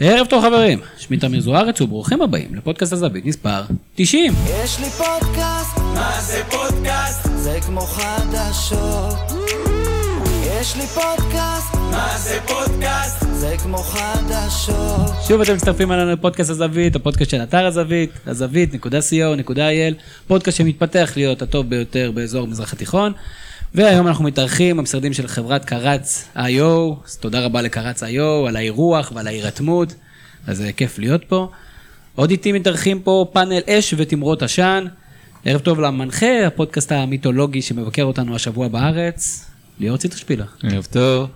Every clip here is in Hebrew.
ערב טוב חברים, שמי תמיר זוארץ וברוכים הבאים לפודקאסט הזווית מספר 90. יש לי פודקאסט, מה זה פודקאסט? זה כמו חדשות. יש לי פודקאסט, מה זה פודקאסט? זה כמו חדשות. שוב אתם מצטרפים אלינו לפודקאסט הזווית, הפודקאסט של אתר הזווית, הזווית.co.il, פודקאסט שמתפתח להיות הטוב ביותר באזור המזרח התיכון. והיום אנחנו מתארחים במשרדים של חברת קרץ איו, אז תודה רבה לקרץ איו על האירוח ועל ההירתמות, אז זה כיף להיות פה. עוד איתי מתארחים פה פאנל אש ותמרות עשן. ערב טוב למנחה, הפודקאסט המיתולוגי שמבקר אותנו השבוע בארץ, ליאור ציטרשפילה. ערב טוב.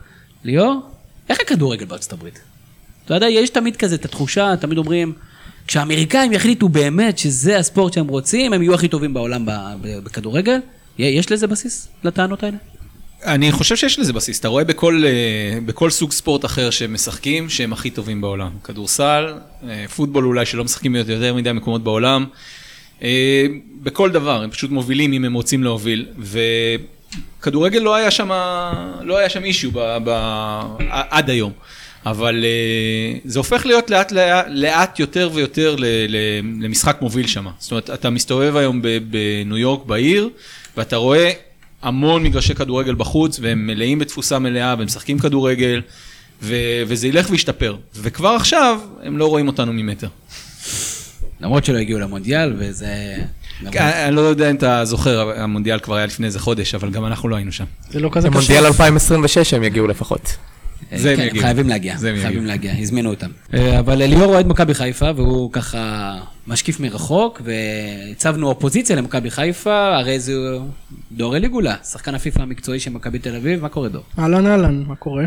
ליאור, איך הכדורגל בארצות הברית? אתה יודע, יש תמיד כזה את התחושה, תמיד אומרים, כשהאמריקאים יחליטו באמת שזה הספורט שהם רוצים, הם יהיו הכי טובים בעולם בכדורגל. יש לזה בסיס לטענות האלה? אני חושב שיש לזה בסיס, אתה רואה בכל, אה, בכל סוג ספורט אחר שהם משחקים, שהם הכי טובים בעולם. כדורסל, אה, פוטבול אולי שלא משחקים יותר מדי מקומות בעולם. אה, בכל דבר, הם פשוט מובילים אם הם רוצים להוביל. וכדורגל לא היה שם, לא היה שם אישיו ב, ב, עד היום. אבל זה הופך להיות לאט, לאט, לאט יותר ויותר ל, ל, למשחק מוביל שם. זאת אומרת, אתה מסתובב היום בניו יורק, בעיר, ואתה רואה המון מגרשי כדורגל בחוץ, והם מלאים בתפוסה מלאה, והם משחקים כדורגל, ו- וזה ילך וישתפר. וכבר עכשיו, הם לא רואים אותנו ממטר. למרות שלא הגיעו למונדיאל, וזה... כן, אני לא יודע אם אתה זוכר, המונדיאל כבר היה לפני איזה חודש, אבל גם אנחנו לא היינו שם. זה לא כזה קשה. במונדיאל 2026 הם יגיעו לפחות. זה הם כן, יגיעו. חייבים להגיע, זה הם חייבים. להגיע, הזמינו אותם. אה, אבל ליאור אוהד מכבי חיפה, והוא ככה משקיף מרחוק, והצבנו אופוזיציה למכבי חיפה, הרי זה דור אליגולה, שחקן הפיפ"א המקצועי של מכבי תל אביב, מה קורה דור? אהלן אהלן, מה קורה?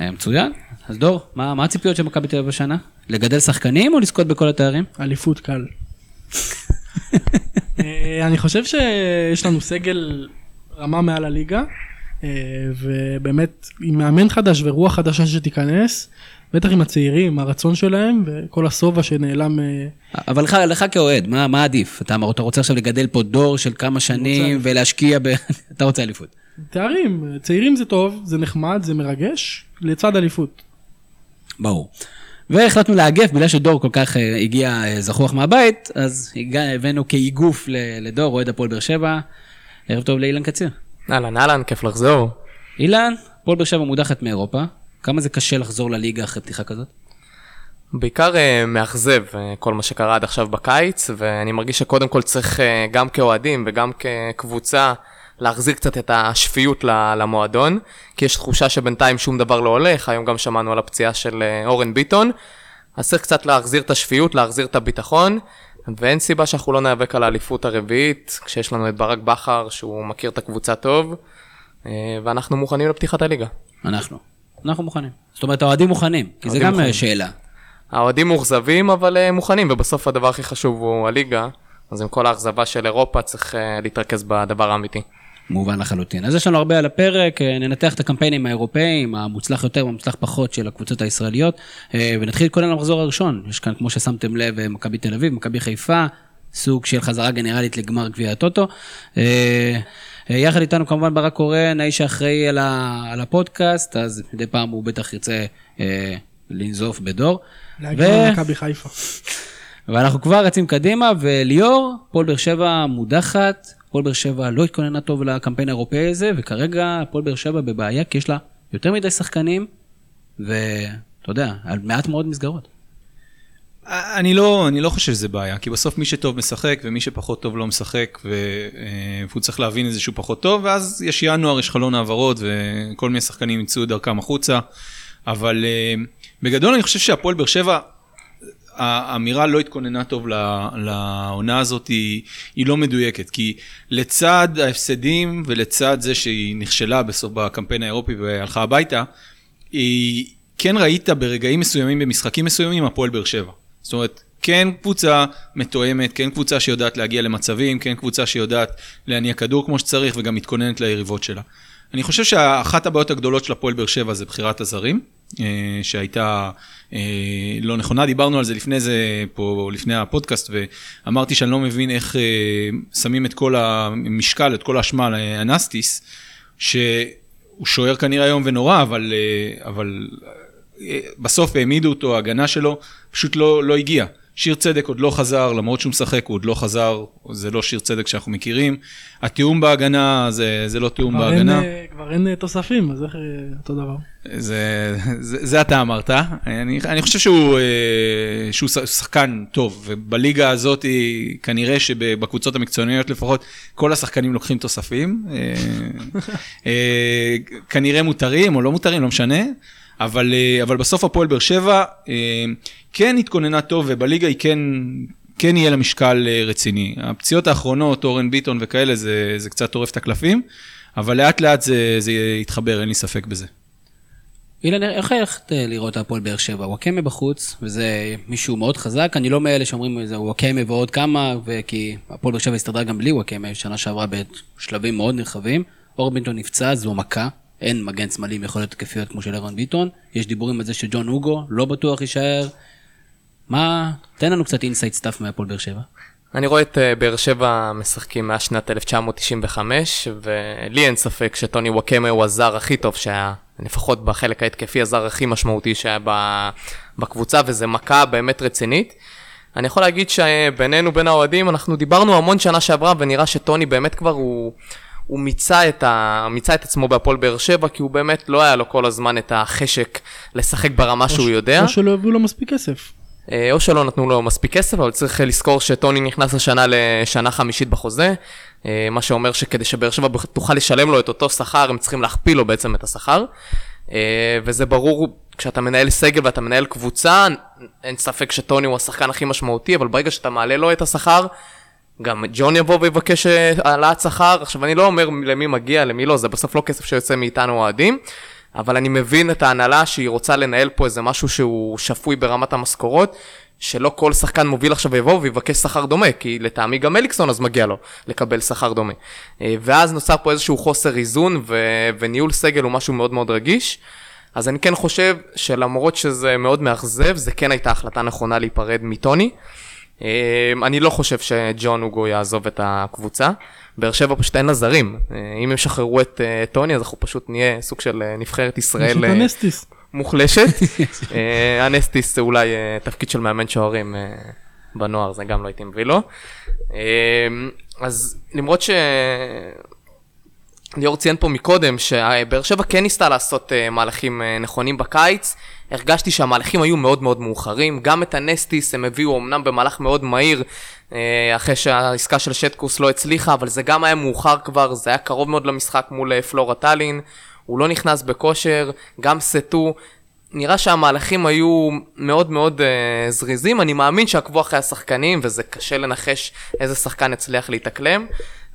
אה, מצוין. אז דור, מה מה הציפיות של מכבי תל אביב השנה? לגדל שחקנים או לזכות בכל התארים? אליפות קל. אה, אני חושב שיש לנו סגל רמה מעל הליגה, ובאמת עם מאמן חדש ורוח חדשה שתיכנס, בטח עם הצעירים, הרצון שלהם וכל השובע שנעלם. אה, אבל לך, לך כאוהד, מה, מה עדיף? אתה, אתה רוצה עכשיו לגדל פה דור של כמה שנים ולהשקיע ב... אתה רוצה אליפות. תארים, צעירים זה טוב, זה נחמד, זה מרגש, לצד אליפות. ברור. והחלטנו לאגף, בגלל שדור כל כך אה, הגיע אה, זחוח מהבית, אז הבאנו כאיגוף לדור, אוהד הפועל באר שבע. ערב טוב לאילן קציר. אהלן אהלן, כיף לחזור. אילן, הפועל באר שבע מודחת מאירופה. כמה זה קשה לחזור לליגה אחרי פתיחה כזאת? בעיקר אה, מאכזב אה, כל מה שקרה עד עכשיו בקיץ, ואני מרגיש שקודם כל צריך אה, גם כאוהדים וגם כקבוצה להחזיר קצת את השפיות למועדון, כי יש תחושה שבינתיים שום דבר לא הולך, היום גם שמענו על הפציעה של אה, אורן ביטון, אז צריך קצת להחזיר את השפיות, להחזיר את הביטחון, ואין סיבה שאנחנו לא ניאבק על האליפות הרביעית, כשיש לנו את ברק בכר שהוא מכיר את הקבוצה טוב, אה, ואנחנו מוכנים לפתיחת הליגה. אנחנו. אנחנו מוכנים. זאת אומרת, האוהדים מוכנים, כי זה גם מוכנים. אה, שאלה. האוהדים מאוכזבים אבל uh, מוכנים, ובסוף הדבר הכי חשוב הוא הליגה, אז עם כל האכזבה של אירופה צריך להתרכז בדבר האמיתי. מובן לחלוטין. אז יש לנו הרבה על הפרק, אה, ננתח את הקמפיינים האירופאיים, המוצלח יותר והמוצלח פחות של הקבוצות הישראליות, אה, ונתחיל קודם למחזור הראשון. יש כאן, כמו ששמתם לב, אה, מכבי תל אביב, מכבי חיפה, סוג של חזרה גנרלית לגמר גביע הטוטו. יחד איתנו כמובן ברק קורן, האיש האחראי על, ה, על הפודקאסט, אז מדי פעם הוא בטח ירצה אה, לנזוף בדור. להגיע ו- למכבי חיפה. ואנחנו כבר רצים קדימה, וליאור, הפועל באר שבע מודחת, הפועל באר שבע לא התכוננה טוב לקמפיין האירופאי הזה, וכרגע הפועל באר שבע בבעיה, כי יש לה יותר מדי שחקנים, ואתה יודע, על מעט מאוד מסגרות. אני לא, אני לא חושב שזה בעיה, כי בסוף מי שטוב משחק ומי שפחות טוב לא משחק, ו- אה, והוא צריך להבין איזה שהוא פחות טוב, ואז יש ינואר, יש חלון העברות, וכל מיני שחקנים ימצאו את דרכם החוצה. אבל אה, בגדול אני חושב שהפועל באר שבע, האמירה לא התכוננה טוב לעונה הזאת היא, היא לא מדויקת, כי לצד ההפסדים ולצד זה שהיא נכשלה בסוף בקמפיין האירופי והלכה הביתה, היא כן ראית ברגעים מסוימים, במשחקים מסוימים, הפועל באר שבע. זאת אומרת, כן קבוצה מתואמת, כן קבוצה שיודעת להגיע למצבים, כן קבוצה שיודעת להניע כדור כמו שצריך וגם מתכוננת ליריבות שלה. אני חושב שאחת הבעיות הגדולות של הפועל באר שבע זה בחירת הזרים, שהייתה אה, לא נכונה. דיברנו על זה לפני זה, פה, לפני הפודקאסט, ואמרתי שאני לא מבין איך אה, שמים את כל המשקל, את כל האשמה על אנסטיס, שהוא שוער כנראה היום ונורא, אבל, אה, אבל אה, בסוף העמידו אותו, ההגנה שלו פשוט לא, לא הגיעה. שיר צדק עוד לא חזר, למרות שהוא משחק, הוא עוד לא חזר, זה לא שיר צדק שאנחנו מכירים. התיאום בהגנה, זה, זה לא תיאום כבר בהגנה. אין, אה, כבר אין אה, תוספים, אז איך אה, אותו דבר? זה, זה, זה אתה אמרת. אני, אני חושב שהוא, אה, שהוא שחקן טוב, ובליגה הזאת היא, כנראה שבקבוצות המקצועניות לפחות, כל השחקנים לוקחים תוספים. אה, אה, כנראה מותרים או לא מותרים, לא משנה. אבל, אבל בסוף הפועל באר שבע כן התכוננה טוב, ובליגה היא כן, כן יהיה לה משקל רציני. הפציעות האחרונות, אורן ביטון וכאלה, זה, זה קצת טורף את הקלפים, אבל לאט לאט זה, זה יתחבר, אין לי ספק בזה. אילן, איך הלכת אה, לראות הפועל באר שבע? וואקמה בחוץ, וזה מישהו מאוד חזק, אני לא מאלה שאומרים זה וואקמה ועוד כמה, וכי הפועל באר שבע הסתדרה גם בלי וואקמה, שנה שעברה בשלבים מאוד נרחבים. אור ביטון נפצע, זו מכה, אין מגן שמאלי עם יכולת התקפיות כמו של אירון ביטון. יש דיבורים על זה שג'ון הוגו לא בטוח יישאר. מה, תן לנו קצת inside stuff מהפועל באר שבע. אני רואה את אה, באר שבע משחקים מאז שנת 1995, ולי אין ספק שטוני נוואקמה הוא הזר הכי טוב שהיה, לפחות בחלק ההתקפי, הזר הכי משמעותי שהיה בקבוצה, וזה מכה באמת רצינית. אני יכול להגיד שבינינו, בין האוהדים, אנחנו דיברנו המון שנה שעברה, ונראה שטוני באמת כבר הוא... הוא מיצה את, ה... מיצה את עצמו בהפועל באר שבע, כי הוא באמת לא היה לו כל הזמן את החשק לשחק ברמה שהוא יודע. או שלא הביאו לו מספיק כסף. אה, או שלא נתנו לו מספיק כסף, אבל צריך לזכור שטוני נכנס השנה לשנה חמישית בחוזה, מה שאומר שכדי שבאר שבע תוכל לשלם לו את אותו שכר, הם צריכים להכפיל לו בעצם את השכר. אה, וזה ברור, כשאתה מנהל סגל ואתה מנהל קבוצה, אין ספק שטוני הוא השחקן הכי משמעותי, אבל ברגע שאתה מעלה לו את השכר, גם ג'ון יבוא ויבקש אה, העלאת שכר. עכשיו, אני לא אומר למי מגיע, למי לא, זה בסוף לא כסף שיוצא מאיתנו אוהדים. אבל אני מבין את ההנהלה שהיא רוצה לנהל פה איזה משהו שהוא שפוי ברמת המשכורות, שלא כל שחקן מוביל עכשיו יבוא ויבקש שכר דומה, כי לטעמי גם אליקסון אז מגיע לו לקבל שכר דומה. אה, ואז נוצר פה איזשהו חוסר איזון, ו- וניהול סגל הוא משהו מאוד מאוד רגיש. אז אני כן חושב שלמרות שזה מאוד מאכזב, זה כן הייתה החלטה נכונה להיפרד מטוני. אה, אני לא חושב שג'ון אוגו יעזוב את הקבוצה. באר שבע פשוט אין לה זרים. אה, אם הם ישחררו את טוני, אז אנחנו פשוט נהיה סוג של נבחרת יש ישראל את אה, הנסטיס. מוחלשת. אה, הנסטיס זה אולי אה, תפקיד של מאמן שוערים אה, בנוער, זה גם לא הייתי מביא לו. אז למרות ש... ליאור ציין פה מקודם שבאר שבע כן ניסתה לעשות מהלכים נכונים בקיץ. הרגשתי שהמהלכים היו מאוד מאוד מאוחרים. גם את הנסטיס הם הביאו אמנם במהלך מאוד מהיר, אחרי שהעסקה של שטקוס לא הצליחה, אבל זה גם היה מאוחר כבר, זה היה קרוב מאוד למשחק מול פלורה טאלין. הוא לא נכנס בכושר, גם סטו. נראה שהמהלכים היו מאוד מאוד uh, זריזים, אני מאמין שעקבו אחרי השחקנים וזה קשה לנחש איזה שחקן יצליח להתאקלם,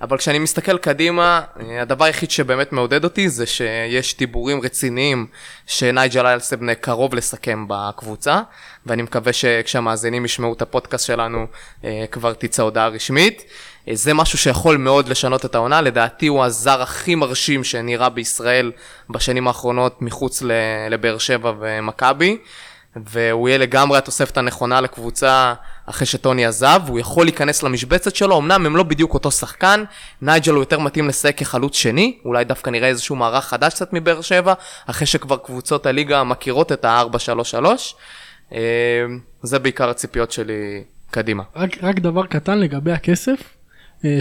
אבל כשאני מסתכל קדימה, אה, הדבר היחיד שבאמת מעודד אותי זה שיש דיבורים רציניים שנייג'ל אלסבנה קרוב לסכם בקבוצה, ואני מקווה שכשהמאזינים ישמעו את הפודקאסט שלנו uh, כבר תצא הודעה רשמית. אה, זה משהו שיכול מאוד לשנות את העונה, לדעתי הוא הזר הכי מרשים שנראה בישראל בשנים האחרונות מחוץ לבאר שבע ומכבי, והוא יהיה לגמרי התוספת הנכונה לקבוצה אחרי שטוני עזב, הוא יכול להיכנס למשבצת שלו, אמנם הם לא בדיוק אותו שחקן, נייג'ל הוא יותר מתאים לשחק כחלוץ שני, אולי דווקא נראה איזשהו מערך חדש קצת מבאר שבע, אחרי שכבר קבוצות הליגה מכירות את ה-4-3-3. אה, זה בעיקר הציפיות שלי קדימה. רק, רק דבר קטן לגבי הכסף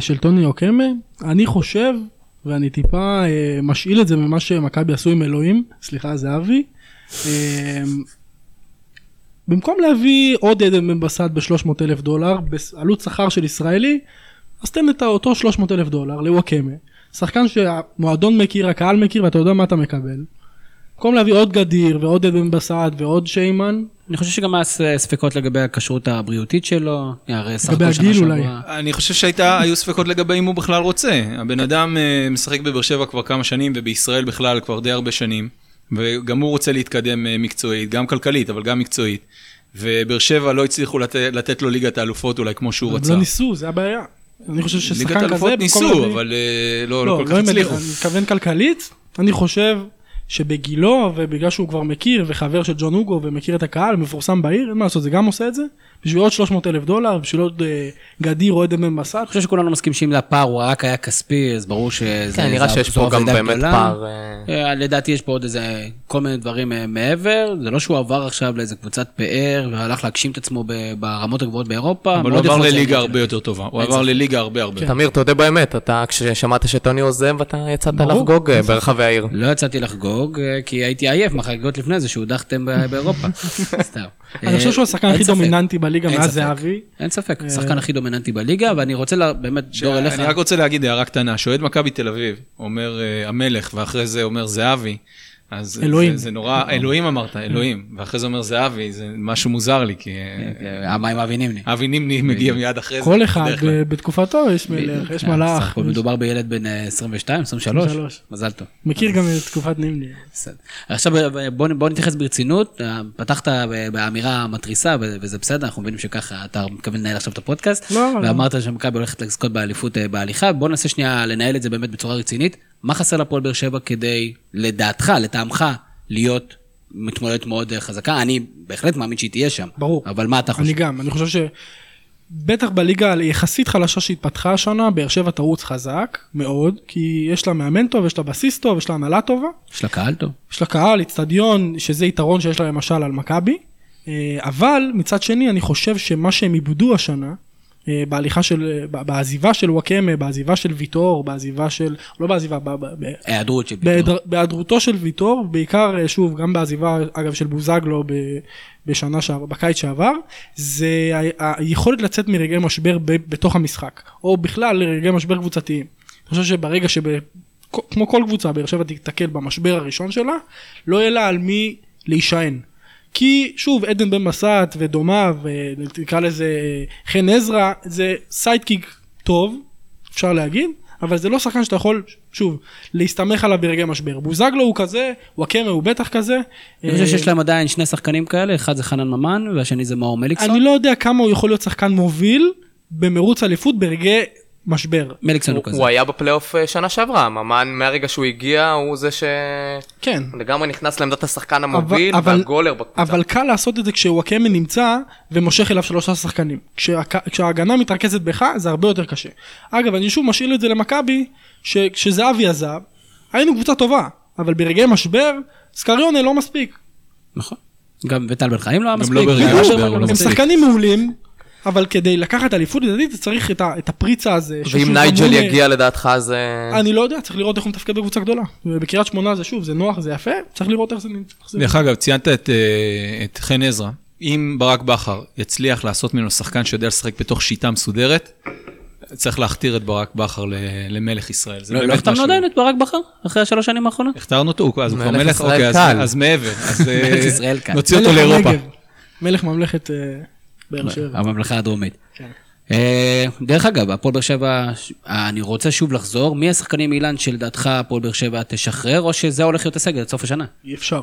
של טוני אוקמה, אני חושב, ואני טיפה אה, משאיל את זה ממה שמכבי עשו עם אלוהים, סליחה זהבי, אה, במקום להביא עוד עדן בסט ב-300 אלף דולר, בעלות שכר של ישראלי, אז תן את אותו 300 אלף דולר לוואקמה, שחקן שהמועדון מכיר, הקהל מכיר ואתה יודע מה אתה מקבל. במקום להביא עוד גדיר ועוד עדן בן בסט ועוד שיימן, אני חושב שגם היה ס- ספקות לגבי הכשרות הבריאותית שלו, הרי סך הכל שנה הגיל אולי. שעברה. אני חושב שהיו ספקות לגבי אם הוא בכלל רוצה. הבן אדם אה, משחק בבאר שבע כבר כמה שנים, ובישראל בכלל כבר די הרבה שנים, וגם הוא רוצה להתקדם אה, מקצועית, גם כלכלית, אבל גם מקצועית. ובאר שבע לא הצליחו לת... לתת לו ליגת האלופות אולי כמו שהוא רצה. לא ניסו, זה הבעיה. אני חושב ליגת ששחקן כזה, האלופות במקום ניסו, אבל אה, לא, לא, לא כל לא כך עם- הצליחו. אני מתכוון כלכלית, אני חושב שבגילו ובגלל שהוא כבר מכיר וחבר של ג'ון הוגו ומכיר את הקהל מפורסם בעיר אין מה לעשות זה גם עושה את זה בשביל עוד 300 אלף דולר בשביל עוד גדיר או עדן בן בסט. אני חושב שכולנו מסכים שאם הפער הוא רק היה כספי, אז ברור שזה... כן, נראה זה- שיש פה גם באמת. פער. אה, אה, לדעתי יש פה עוד איזה כל מיני דברים אה, מעבר, זה לא שהוא עבר עכשיו לאיזה קבוצת פאר והלך להגשים את עצמו ברמות הגבוהות באירופה. אבל הוא עבר לליגה הרבה יותר טובה. הוא עבר. לליגה הרבה הרבה. תמיר, תודה באמת, אתה כששמעת שטוני עוזב, אתה יצאת לחגוג. ברחבי העיר. לא יצאתי לחגוג, כי הייתי עייף מהחגיגות לפני זה שהודחתם באירופה. סתם. אני חושב שהוא השחקן הכי. דומיננטי בליגה מאז. זהבי. אין ספק, השחקן הכי דומיננטי בליגה, ואני רוצה לה- באמת, דור אליך. אני רק רוצה להגיד הערה קטנה, שאוהד מכבי תל אביב אומר אה, המלך, ואחרי זה אומר זהבי, אז זה- אלוהים. זה נורא, אלוהים אמרת, אלוהים, ואחרי זה אומר זהבי, זה משהו מוזר לי, כי אה, המים אבי נימני. אבי נימני מגיע מיד אחרי זה. כל אחד בתקופתו יש מלך, יש מלאך. סך הכל מדובר בילד בן אה, 22, 23. 23. מזל טוב. מכיר גם את תקופת נימני. בסדר. עכשיו בוא, נתייחס ברצינות, אה, פתחת ב- באמירה מתריסה וזה בסדר, אנחנו מבינים שככה אתה מתכוון לנהל עכשיו את הפודקאסט, לא, לא. ואמרת שמכבי הולכת לזכות באליפות אה, בהליכה, בוא ננסה שנייה לנהל את זה באמת בצורה רצינית. מה חסר לפועל באר שבע כדי, לדעתך, לטעמך, להיות מתמודדת מאוד אה, חזקה? אני בהחלט מאמין שהיא תהיה שם. ברור. אבל מה אתה חושב? אני גם, אני חושב ש... בטח בליגה היחסית חלשה שהתפתחה השנה, באר שבע תרוץ חזק מאוד, כי יש לה מאמן טוב, יש לה בסיס טוב, יש לה הנהלה טובה, יש לה קהל טוב. יש לה קהל, איצטדיון, שזה יתרון שיש לה למשל על מכבי, אה, אבל מצד שני אני חושב שמה שהם איבדו השנה, בהליכה של, בעזיבה של וואקמה, בעזיבה של ויטור, בעזיבה של, לא בעזיבה, ב- ב- ב- היעדרות של ביטור. בהיעדרותו של ויטור, בעיקר, אה, שוב, גם בעזיבה, אגב, של בוזגלו ב- בשנה שעבר, בקיץ שעבר, זה היכולת לצאת מרגעי משבר ב- בתוך המשחק, או בכלל לרגעי משבר קבוצתיים. אני חושב שברגע שב... כמו כל קבוצה, באר שבע תיתקל במשבר הראשון שלה, לא יהיה לה על מי להישען. כי שוב, עדן בן בסט ודומיו, ונקרא לזה אה, חן עזרא, זה sidekick טוב, אפשר להגיד, אבל זה לא שחקן שאתה יכול, שוב, להסתמך עליו ברגעי משבר. בוזגלו הוא כזה, נוואקמה הוא בטח כזה. אני חושב אה, שיש להם עדיין שני שחקנים כאלה, אחד זה חנן ממן והשני זה מאור מליקסון. אני לא יודע כמה הוא יכול להיות שחקן מוביל במרוץ אליפות ברגעי משבר. מליקסון הוא כזה. הוא היה בפלייאוף אה, שנה שעברה, ממן מהרגע שהוא הגיע הוא זה כן. שלגמרי נכנס לעמדת השחקן המוביל אבל- והגולר בקבוצה. אבל קל לעשות את זה כשוואקמה נמצא ומושך אליו שלושה שחקנים. כשהק- כשההגנה מתרכזת בך זה הרבה יותר קשה. אגב אני שוב משאיר את זה למכבי שכשזהבי עזב היינו קבוצה טובה אבל ברגעי משבר סקריונה לא מספיק. נכון. גם וטל בן חיים לא היה מספיק. לא הוא לא הם מספיק. שחקנים מעולים אבל כדי לקחת אליפות לדעתי אתה צריך את ה- את הפריצה הזה. ואם נייג'ל אמון- יגיע לדעתך אז... אה, אני לא יודע צריך לראות איך הוא מתפקד בקבוצה גדולה. בקריית שמונה זה שוב זה נוח זה יפה צריך לראות איך זה. זה- דרך אגב, ציינת את, אה, את חן עזרא. אם ברק בכר יצליח לעשות ממנו שחקן שיודע לשחק בתוך שיטה מסודרת, צריך להכתיר את ברק בכר ל- למלך ישראל. זה לא לא באמת החתמנו משהו. עדיין את ברק בכר? אחרי השלוש שנים האחרונות? הכתרנו אותו, אז הוא כבר מלך מלך, ישראל אוקיי, אז- קל. אז מעבר. אז אה, מלך ישראל קל. נוציא אותו מלך לאירופה. מלך ממלכת אה, באר שבע. הממלכה הדרומית. כן. אה, דרך אגב, הפועל באר שבע, ש- אני רוצה שוב לחזור, מי השחקנים אילן שלדעתך הפועל באר שבע תשחרר, או שזה הולך להיות הסגל עד סוף השנה? אי אפשר.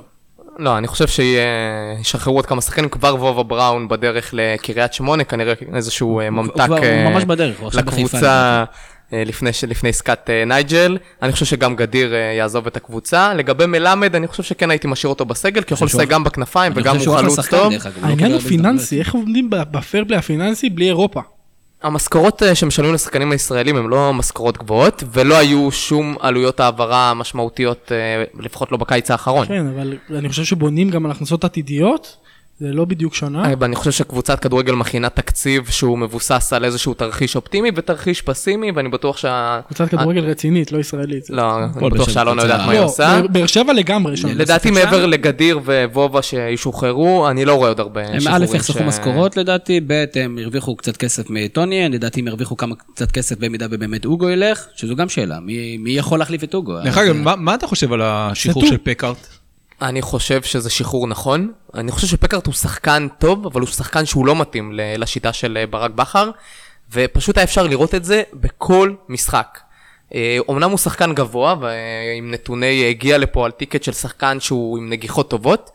לא, אני חושב שישחררו עוד כמה שחקנים, כבר וובה בראון בדרך לקריית שמונה, כנראה איזשהו אה, ממתק כבר- הוא אה, ממש בדרך, הוא עכשיו בחיפה, לקבוצה אה, לפני ש- לפני עסקת אה, נייג'ל. אני חושב שגם גדיר אה, יעזוב את הקבוצה. לגבי מלמד, אני חושב שכן הייתי משאיר אותו בסגל, כי הוא יכול לשחק גם בכנפיים וגם הוא חלוץ טוב. לא העניין קיבל הוא פיננסי, איך עומדים ב- בפרפלי הפיננסי בלי אירופה? המשכורות אה, שמשלמים לשחקנים הישראלים הן לא משכורות גבוהות, ולא היו שום עלויות העברה משמעותיות, אה, לפחות לא בקיץ האחרון. כן, אבל אני חושב שבונים גם על הכנסות עתידיות, זה לא בדיוק שונה. אה, אני חושב שקבוצת כדורגל מכינה תקציב שהוא מבוסס על איזשהו תרחיש אופטימי ותרחיש פסימי, ואני בטוח שה... קבוצת כדורגל רצינית, לא ישראלית. לא, אני בטוח שאלונה קבוצה- יודעת מה היא לא, עושה. באר- שבע לגמרי. לדעתי מעבר לגדיר ווובה שישוחררו, אני לא רואה עוד הרבה הם שחרורים. א' יחסכו משכורות. לדעתי, ב' הם הרוויחו קצת כסף מטוני, לדעתי הם הרוויחו כמה קצת כסף במידה ובאמת אוגו ילך, שזו גם שאלה, מי מי יכול להחליף את אוגו? דרך אגב, מה- אתה חושב על השחרור. של פקארט? אני חושב שזה שחרור נכון. אני חושב שפקארט הוא שחקן טוב, אבל הוא שחקן שהוא לא מתאים לשיטה של אה, ברק בכר, ופשוט היה אפשר לראות את זה בכל משחק. אה, אומנם הוא שחקן גבוה, ועם נתוני, הגיע לפה על טיקט של שחקן שהוא עם נגיחות טובות,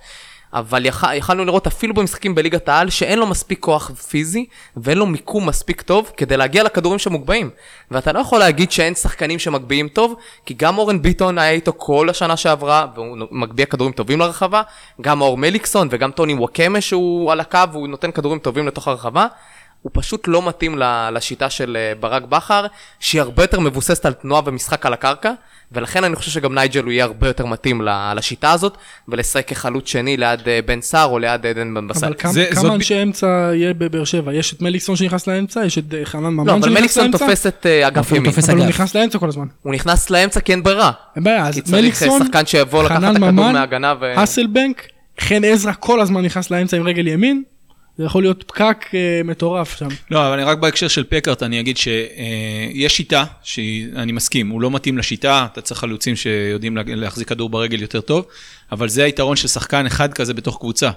אבל יכ... יכלנו לראות אפילו במשחקים בליגת העל שאין לו מספיק כוח פיזי ואין לו מיקום מספיק טוב כדי להגיע לכדורים שמוגבהים. ואתה לא יכול להגיד שאין שחקנים שמגביהים טוב, כי גם אורן ביטון היה איתו כל השנה שעברה והוא מגביה כדורים טובים לרחבה, גם מאור מליקסון וגם טוני וואקמה שהוא על הקו והוא נותן כדורים טובים לתוך הרחבה. הוא פשוט לא מתאים לשיטה של אה, ברק בכר, שהיא הרבה יותר מבוססת על תנועה ומשחק על הקרקע, ולכן אני חושב שגם נייג'ל הוא יהיה הרבה יותר מתאים לשיטה הזאת, ולשחק כחלוץ שני ליד אה, בן סער או ליד עדן בן בסט. אבל כמה, כמה אנשי אמצע יהיה בבאר שבע? יש את מליקסון שנכנס לאמצע, יש את אה, חנן ממן לא, שנכנס לאמצע? לא, אבל מליקסון תופס את אגף ימין. אבל הוא נכנס לאמצע כל הזמן. הוא נכנס לאמצע כי אין ברירה. אין בעיה, אז הכדור מההגנה ו... אסלבנק, חן עזרא כל הזמן נכנס לאמצע עם רגל ימין, זה יכול להיות פקק uh, מטורף שם. לא, אבל אני רק בהקשר של פקארט, אני אגיד שיש uh, שיטה, שאני מסכים, הוא לא מתאים לשיטה, אתה צריך חלוצים שיודעים להחזיק כדור ברגל יותר טוב, אבל זה היתרון של שחקן אחד כזה בתוך קבוצה.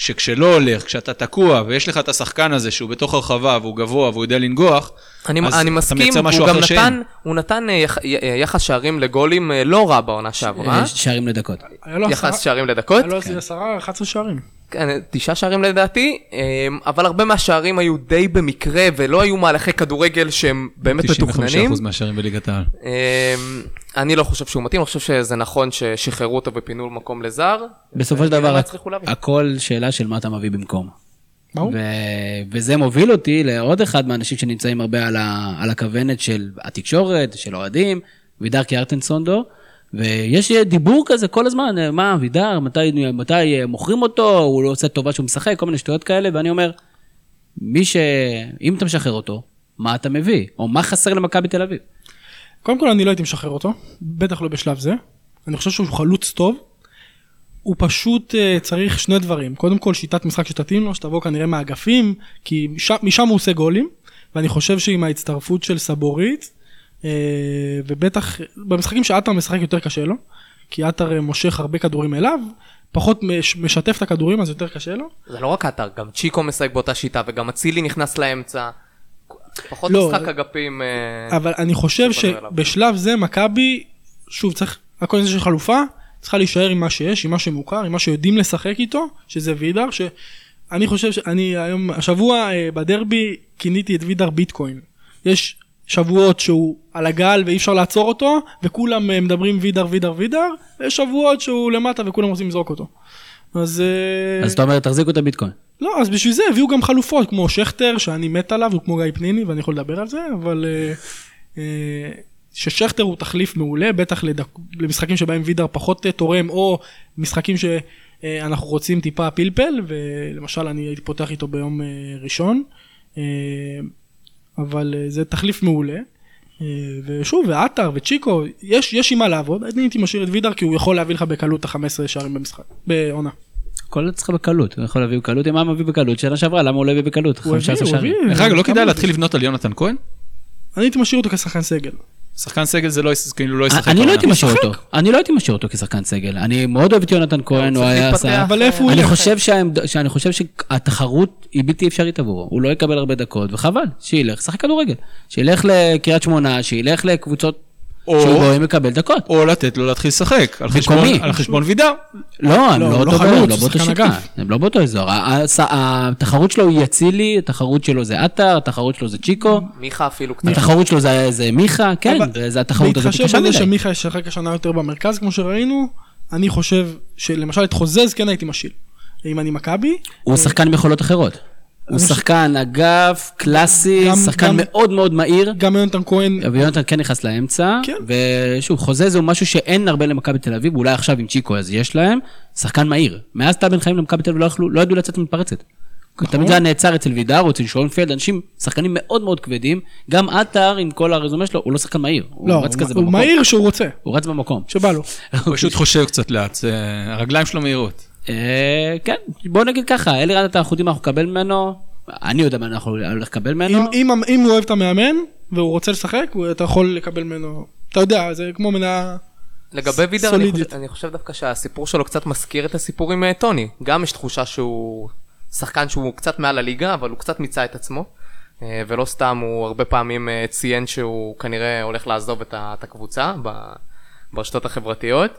שכשלא הולך, כשאתה תקוע ויש לך את השחקן הזה שהוא בתוך הרחבה והוא גבוה והוא יודע לנגוח, אני, אז אני מסכים, אתה מייצר משהו אחר שאין. נתן, הוא נתן אה, יח, יחס שערים לגולים לא רע בעונה שעברה. שערים לדקות. יחס שערים לדקות. היה לו כן. עשרה, 11 שערים. כן, תשעה שערים לדעתי, אבל הרבה מהשערים היו די במקרה ולא היו מהלכי כדורגל שהם באמת מתוכננים. 95% מהשערים בליגת העל. אני לא חושב שהוא מתאים, אני חושב שזה נכון ששחררו אותו ופינו מקום לזר. בסופו של דבר, הכל שאלה של מה אתה מביא במקום. וזה מוביל אותי לעוד אחד מהאנשים שנמצאים הרבה על הכוונת של התקשורת, של אוהדים, וידר קיארטנסונדו. ויש דיבור כזה כל הזמן, מה, אבידר, מתי, מתי מוכרים אותו, הוא לא עושה טובה שהוא משחק, כל מיני שטויות כאלה, ואני אומר, מי ש... אם אתה משחרר אותו, מה אתה מביא? או מה חסר למכבי תל אביב? קודם כל, אני לא הייתי משחרר אותו, בטח לא בשלב זה. אני חושב שהוא חלוץ טוב. הוא פשוט uh, צריך שני דברים. קודם כל, שיטת משחק שתתאים לו, שתבוא כנראה מהאגפים, כי משם, משם הוא עושה גולים. ואני חושב שעם ההצטרפות של סבורית, ובטח במשחקים שעטר משחק יותר קשה לו, כי עטר אה, מושך הרבה כדורים אליו, פחות משתף את הכדורים אז יותר קשה לו. זה לא רק עטר, גם צ'יקו משחק באותה שיטה וגם אצילי נכנס לאמצע. פחות לא, משחק אגפים. אה, אבל אני חושב שבשלב זה מכבי, שוב צריך, הכל זה של חלופה, צריכה להישאר עם מה שיש, עם מה שמוכר, עם מה שיודעים לשחק איתו, שזה וידר, שאני חושב שאני היום, השבוע בדרבי כיניתי את וידר ביטקוין. יש שבועות שהוא על הגל ואי אפשר לעצור אותו, וכולם אה, מדברים וידר, וידר, וידר, ויש שבועות שהוא למטה וכולם רוצים לזרוק אותו. אז... אה, אז אתה אומר, תחזיקו את הביטקוין. לא, אז בשביל זה הביאו גם חלופות, כמו שכטר, שאני מת עליו, הוא כמו גיא פניני, ואני יכול לדבר על זה, אבל... אה, ששכטר הוא תחליף מעולה, בטח לדק... למשחקים שבהם וידר פחות תורם, או משחקים שאנחנו רוצים טיפה פלפל, ולמשל אני הייתי פותח איתו ביום ראשון. אבל אה, זה תחליף מעולה. אה, ושוב, ועטר וצ'יקו, יש, יש עם מה לעבוד, אני הייתי משאיר את וידר כי הוא יכול להביא לך בקלות את ה-15 שערים במשחק, בעונה. הכל צריך בקלות, הוא יכול להביא בקלות, אם היה מביא בקלות, שנה שעברה, למה הוא לא הביא בקלות? הוא הביא, הוא הביא. דרך אגב, לא כדאי להתחיל לבנות על יונתן כהן? אני הייתי משאיר אותו כשחקן סגל. שחקן סגל זה לא, כאילו לא ישחק. אני לא הייתי משאיר אותו, אני לא הייתי משאיר אותו כשחקן סגל. אני מאוד אוהב את יונתן כהן, הוא היה עשה... אבל איפה הוא אני חושב שאני חושב שהתחרות היא בלתי אפשרית עבורו. הוא לא יקבל הרבה דקות, וחבל, שילך, שחק כדורגל. שילך לקריית שמונה, שילך לקבוצות או, שהוא רואה מקבל דקות. או לתת לו להתחיל לשחק, על חשבון, על חשבון וידר. לא, הם לא, לא, לא לא באותו שיטה, הם לא באותו אזור. התחרות שלו היא אצילי, התחרות שלו זה עטר, התחרות שלו זה צ'יקו. מיכה אפילו קצת. התחרות שלו זה מיכה, כן, וזה התחרות הזאת קשה מדי. בהתחשב בזה שמיכה ישחק השנה יותר במרכז, כמו שראינו, אני חושב שלמשל את חוזז כן הייתי משיל. אם אני מכבי. הוא שחקן עם יכולות אחרות. הוא שחקן אגף, קלאסי, שחקן מאוד מאוד מהיר. גם יונתן כהן. ויונתן כן נכנס לאמצע. כן. ושוב, חוזה זהו משהו שאין הרבה למכבי תל אביב, אולי עכשיו עם צ'יקו אז יש להם. שחקן מהיר. מאז טל בן חיים למכבי תל אביב לא, לא ידעו לצאת ממתפרצת. נכון. תמיד זה היה נעצר אצל וידר או אצל שוינפלד, אנשים, שחקנים מאוד מאוד כבדים. גם עטר, עם כל הרזומה שלו, הוא לא שחקן מהיר. לא, הוא רץ כזה במקום. הוא מהיר שהוא רוצה. הוא רץ במקום. שבא לו. הוא פשוט חושב קצת לאט, הרגליים שלו מהירות. אה, כן, בוא נגיד ככה, אלירן את האחודים אנחנו נקבל ממנו, אני יודע מה אנחנו הולך לקבל ממנו. אם, אם, אם הוא אוהב את המאמן והוא רוצה לשחק, אתה יכול לקבל ממנו, אתה יודע, זה כמו מנה... לגבי וידר, אני חושב, אני חושב דווקא שהסיפור שלו קצת מזכיר את הסיפור עם אה, טוני. גם יש תחושה שהוא שחקן שהוא קצת מעל הליגה, אבל הוא קצת מיצה את עצמו. אה, ולא סתם, הוא הרבה פעמים ציין שהוא כנראה הולך לעזוב את הקבוצה ברשתות החברתיות.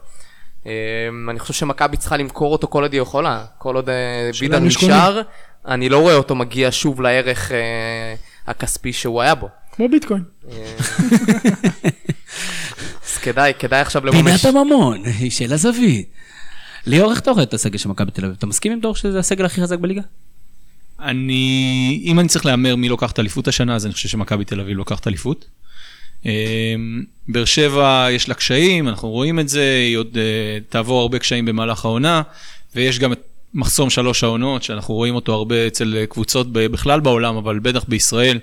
אני חושב שמכבי צריכה למכור אותו כל עוד היא יכולה, כל עוד אה, בידן. נשאר, אני לא רואה אותו מגיע שוב לערך אה, הכספי שהוא היה בו. כמו ביטקוין. אז כדאי, כדאי עכשיו פינת לממש. הממון של הזווית. ליאור, איך אתה רואה את הסגל של מכבי תל אביב? אתה מסכים עם דור שזה הסגל הכי חזק בליגה? אני, אם אני צריך להמר מי לוקח את האליפות השנה, אז אני חושב שמכבי תל אביב לוקחת אליפות. אמ, באר שבע יש לה קשיים, אנחנו רואים את זה, היא עוד אה, תעבור הרבה קשיים במהלך העונה, ויש גם את מחסום שלוש העונות, שאנחנו רואים אותו הרבה אצל קבוצות בכלל בעולם, אבל בטח בישראל,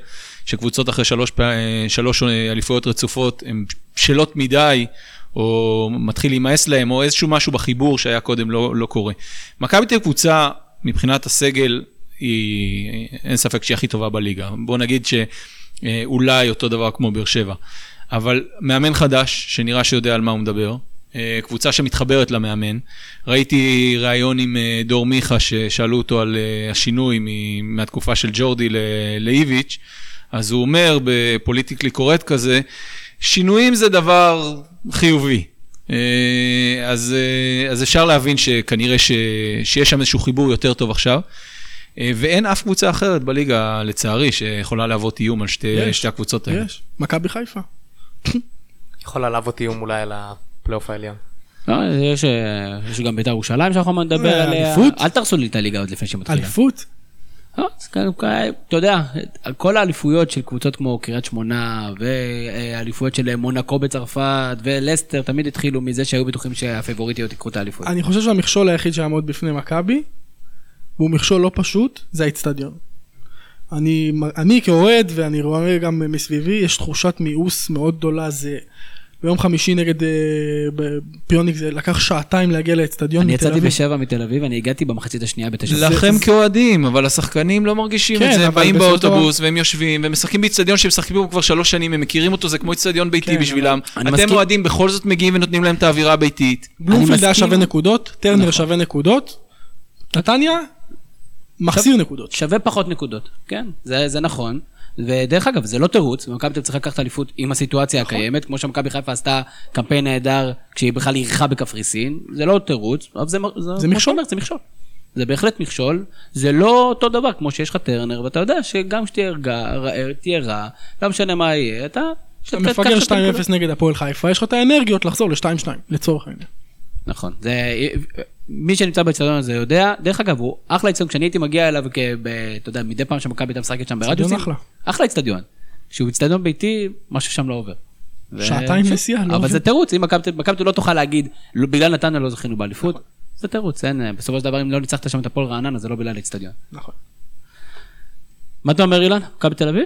שקבוצות אחרי שלוש, אה, שלוש אה, אליפויות רצופות הן בשלות מדי, או מתחיל להימאס להם, או איזשהו משהו בחיבור שהיה קודם לא, לא קורה. מכבי תל קבוצה, מבחינת הסגל, היא, אין ספק שהיא הכי טובה בליגה. בוא נגיד שאולי אותו דבר כמו באר שבע. אבל מאמן חדש, שנראה שיודע על מה הוא מדבר, אה, קבוצה שמתחברת למאמן. ראיתי ראיון עם אה, דור מיכה, ששאלו אותו על אה, השינוי מהתקופה של ג'ורדי לאיביץ', אז הוא אומר בפוליטיקלי קורט כזה, שינויים זה דבר חיובי. אה, אז, אה, אז אפשר להבין שכנראה ש, שיש שם איזשהו חיבור יותר טוב עכשיו. אה, ואין אף קבוצה אחרת בליגה, לצערי, שיכולה להוות איום על שתי, יש, שתי הקבוצות האלה. יש. מכבי חיפה. יכולה להוות איום אולי על הפלייאוף העליון. לא, יש, אה, יש גם בית"ר ירושלים שאנחנו נדבר אה, עליה. אליפות? אל תרסו לי את הליגה עוד לפני שמתחילה. אליפות? לא, אתה יודע, כל האליפויות של קבוצות כמו קריית שמונה, ואליפויות של מונקו בצרפת, ולסטר, תמיד התחילו מזה שהיו בטוחים שהפייבוריטיות ייקחו את האליפות. אני חושב שהמכשול היחיד שיעמוד בפני מכבי, והוא מכשול לא פשוט, זה האיצטדיון. אני, אני כאוהד, ואני רואה גם מסביבי, יש תחושת מיאוס מאוד גדולה. זה ביום חמישי נגד אה, פיוניק, זה לקח שעתיים להגיע לאצטדיון אני מתל יצאתי אביב. בשבע מתל אביב, אני הגעתי במחצית השנייה בתשע. לכם כאוהדים, אבל השחקנים לא מרגישים כן, את זה, הם באים באוטובוס והם יושבים והם משחקים באיצטדיון שהם משחקים בו כבר שלוש שנים, הם מכירים אותו, זה כמו איצטדיון ביתי כן, בשבילם. אני אתם מסכים. אוהדים בכל זאת מגיעים ונותנים להם את האווירה הביתית. בלומפילד היה מסכים. שווה נקודות, טרנר נכון. שווה נקודות, נתניה, מחסיר נקודות. שווה פחות נקודות, כן, זה, זה נכון. ודרך אגב, זה לא תירוץ, מכבי תל צריכה לקחת אליפות עם הסיטואציה נכון. הקיימת, כמו שמכבי חיפה עשתה קמפיין נהדר כשהיא בכלל אירחה בקפריסין, זה לא תירוץ, אבל זה, זה, כמו מכשול. שאומר, זה מכשול. זה בהחלט מכשול, זה לא אותו דבר כמו שיש לך טרנר, ואתה יודע שגם כשתהיה רגע- רע- לא משנה מה יהיה, אתה... אתה מפגר את הנקודות. 2-0 נגד הפועל חיפה, יש לך את האנרגיות לחזור ל-2-2, לצורך העניין. נכון, זה, מי שנמצא באצטדיון הזה יודע, דרך אגב, הוא אחלה אצטדיון, כשאני הייתי מגיע אליו, כ- ב- אתה יודע, מדי פעם שמכבי הייתה משחקת שם ברדיוסים, אחלה. אחלה אצטדיון. כשהוא אצטדיון ביתי, משהו שם לא עובר. ו- שעתיים ש- נסיעה, לא אבל עובר. זה תירוץ, אם מכבי לא תוכל להגיד, "לא, בגלל נתניה לא זכינו באליפות, זה תירוץ, אין, בסופו של דבר אם לא ניצחת שם את הפועל רעננה, זה לא בגלל האצטדיון. נכון. מה אתה אומר אילן? מכבי תל אביב?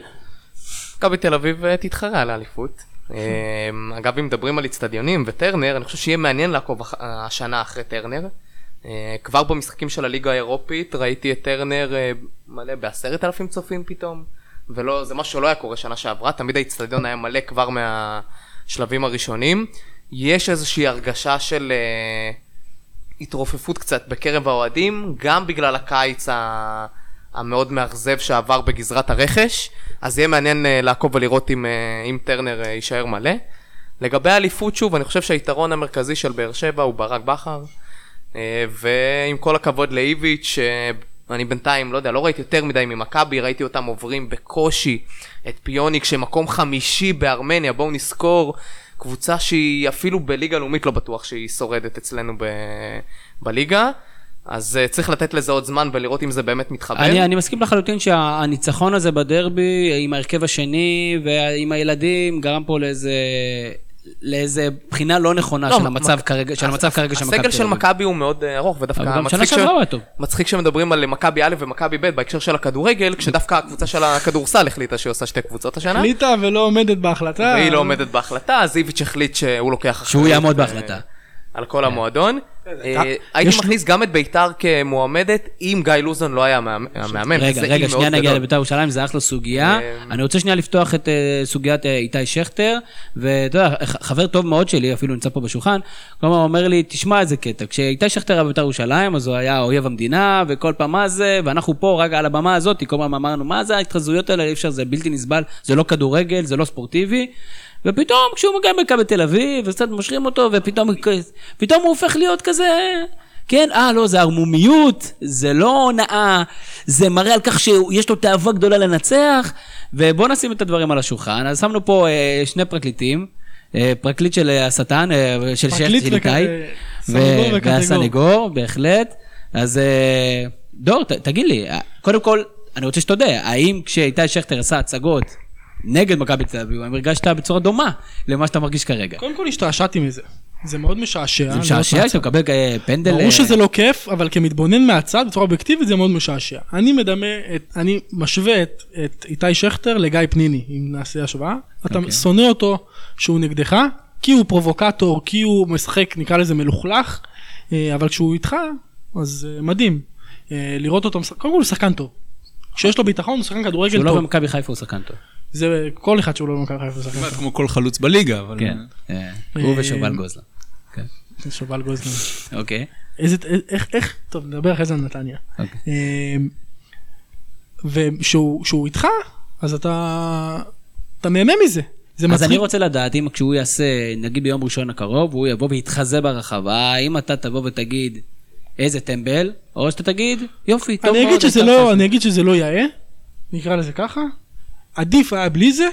מכבי תל אביב אה, תתחרה על האליפות. אה, אגב, אם מדברים על אצטדיונים וטרנר, אני חושב שיהיה מעניין לעקוב השנה אחרי טרנר. אה, כבר במשחקים של הליגה האירופית ראיתי את טרנר אה, מלא בעשרת אלפים צופים פתאום, ולא, זה משהו שלא היה קורה שנה שעברה, תמיד האצטדיון היה מלא כבר מהשלבים הראשונים. יש איזושהי הרגשה של אה, התרופפות קצת בקרב האוהדים, גם בגלל הקיץ ה... המאוד מאכזב שעבר בגזרת הרכש, אז יהיה מעניין אה, לעקוב ולראות אם, אה, אם טרנר אה, יישאר מלא. לגבי האליפות, שוב, אני חושב שהיתרון המרכזי של באר שבע הוא ברק בכר, ועם כל הכבוד לאיביץ', אני בינתיים, לא יודע, לא ראיתי יותר מדי ממכבי, ראיתי אותם עוברים בקושי את פיוניק שמקום חמישי בארמניה, בואו נזכור, קבוצה שהיא אפילו בליגה לאומית לא בטוח שהיא שורדת אצלנו ב... בליגה. אז uh, צריך לתת לזה עוד זמן ולראות אם זה באמת מתחבר. אני, אני מסכים לחלוטין שהניצחון הזה בדרבי עם ההרכב השני ועם הילדים גרם פה לאיזה, לאיזה בחינה לא נכונה לא, של המצב מק- כרגע, של המצב כרגע של מכבי הסגל תל של אביב. מכבי הוא מאוד אה, ארוך, ודווקא מצחיק, טוב. מצחיק שמדברים על מכבי א' ומכבי ב' בהקשר של הכדורגל, כשדווקא הקבוצה של הכדורסל החליטה שהיא עושה שתי קבוצות השנה, החליטה ולא עומדת בהחלטה. והיא לא עומדת בהחלטה, אז איביץ' החליט שהוא לוקח שהוא יעמוד אה, בהחלטה. על כל המועדון. אה, יש- הייתי מכניס גם את ביתר כמועמדת, אם גיא לוזון לא היה המאמן. רגע, רגע, שנייה נגיע. לבית"ר ירושלים, זה אחלה סוגיה. אמ, אני רוצה שנייה לפתוח את אה, סוגיית אה, איתי שכטר, ואתה יודע, חבר טוב מאוד שלי, אפילו נמצא פה בשולחן, כלומר, הוא אומר לי, תשמע איזה קטע, כשאיתי שכטר היה בבית"ר ירושלים, אז הוא היה אויב המדינה, וכל פעם מה זה, ואנחנו פה, רגע על הבמה הזאת, כל פעם אמרנו, מה זה ההתחזויות האלה, אי אפשר, זה בלתי נסבל, זה לא כדורגל, זה לא ספורטיבי. ופתאום כשהוא מגיע למכבי תל אביב, וקצת מושכים אותו, ופתאום פתאום הוא הופך להיות כזה... כן, אה, לא, זה ערמומיות, זה לא הונאה, זה מראה על כך שיש לו תאווה גדולה לנצח, ובואו נשים את הדברים על השולחן. אז שמנו פה אה, שני פרקליטים, אה, פרקליט של השטן, אה, של שייח וקטגור. והסנגור, בהחלט. אז אה, דור, ת, תגיד לי, אה, קודם כל, אני רוצה שתודה, האם כשאיתי שכטר עשה הצגות נגד מכבי תל אביב, האם הרגשת בצורה דומה למה שאתה מרגיש כרגע? קודם כל השתעשעתי מזה. זה מאוד משעשע. זה משעשע שאתה מקבל אה, פנדל... ברור אה, שזה לא כיף, אבל כמתבונן מהצד, בצורה אובייקטיבית, זה מאוד משעשע. אני מדמה, את, אני משווה את, את איתי שכטר לגיא פניני, אם נעשה השוואה. אתה אוקיי. שונא אותו שהוא נגדך, כי הוא פרובוקטור, כי הוא משחק, נקרא לזה מלוכלך, אה, אבל כשהוא איתך, אז מדהים. לראות אותו, קודם כל הוא שחקן טוב. כשיש לו ביטחון הוא שחקן כדורגל שהוא לא טוב. במכבי חיפה הוא שחקן טוב. זה כל אחד שהוא לא במכבי חיפה שחקן כמעט טוב. כמו כל חלוץ בליגה, אבל... כן. אה, הוא ושובל גוזלן. כן. שובל גוזלן. אוקיי. איך, איך, טוב, נדבר אחרי זה על נתניה. אוקיי. אמ, וכשהוא איתך, אז אתה, אתה נהנה מזה. זה אז מצחיק. אני רוצה לדעת אם כשהוא יעשה, נגיד ביום ראשון הקרוב, הוא יבוא ויתחזה ברחבה, האם אתה תבוא ותגיד איזה טמבל, או שאתה תגיד יופי, טוב אני מאוד. אגיד שזה עשתה לא, לך." אני אגיד שזה לא יאה, נקרא לזה ככה. עדיף היה בלי זה,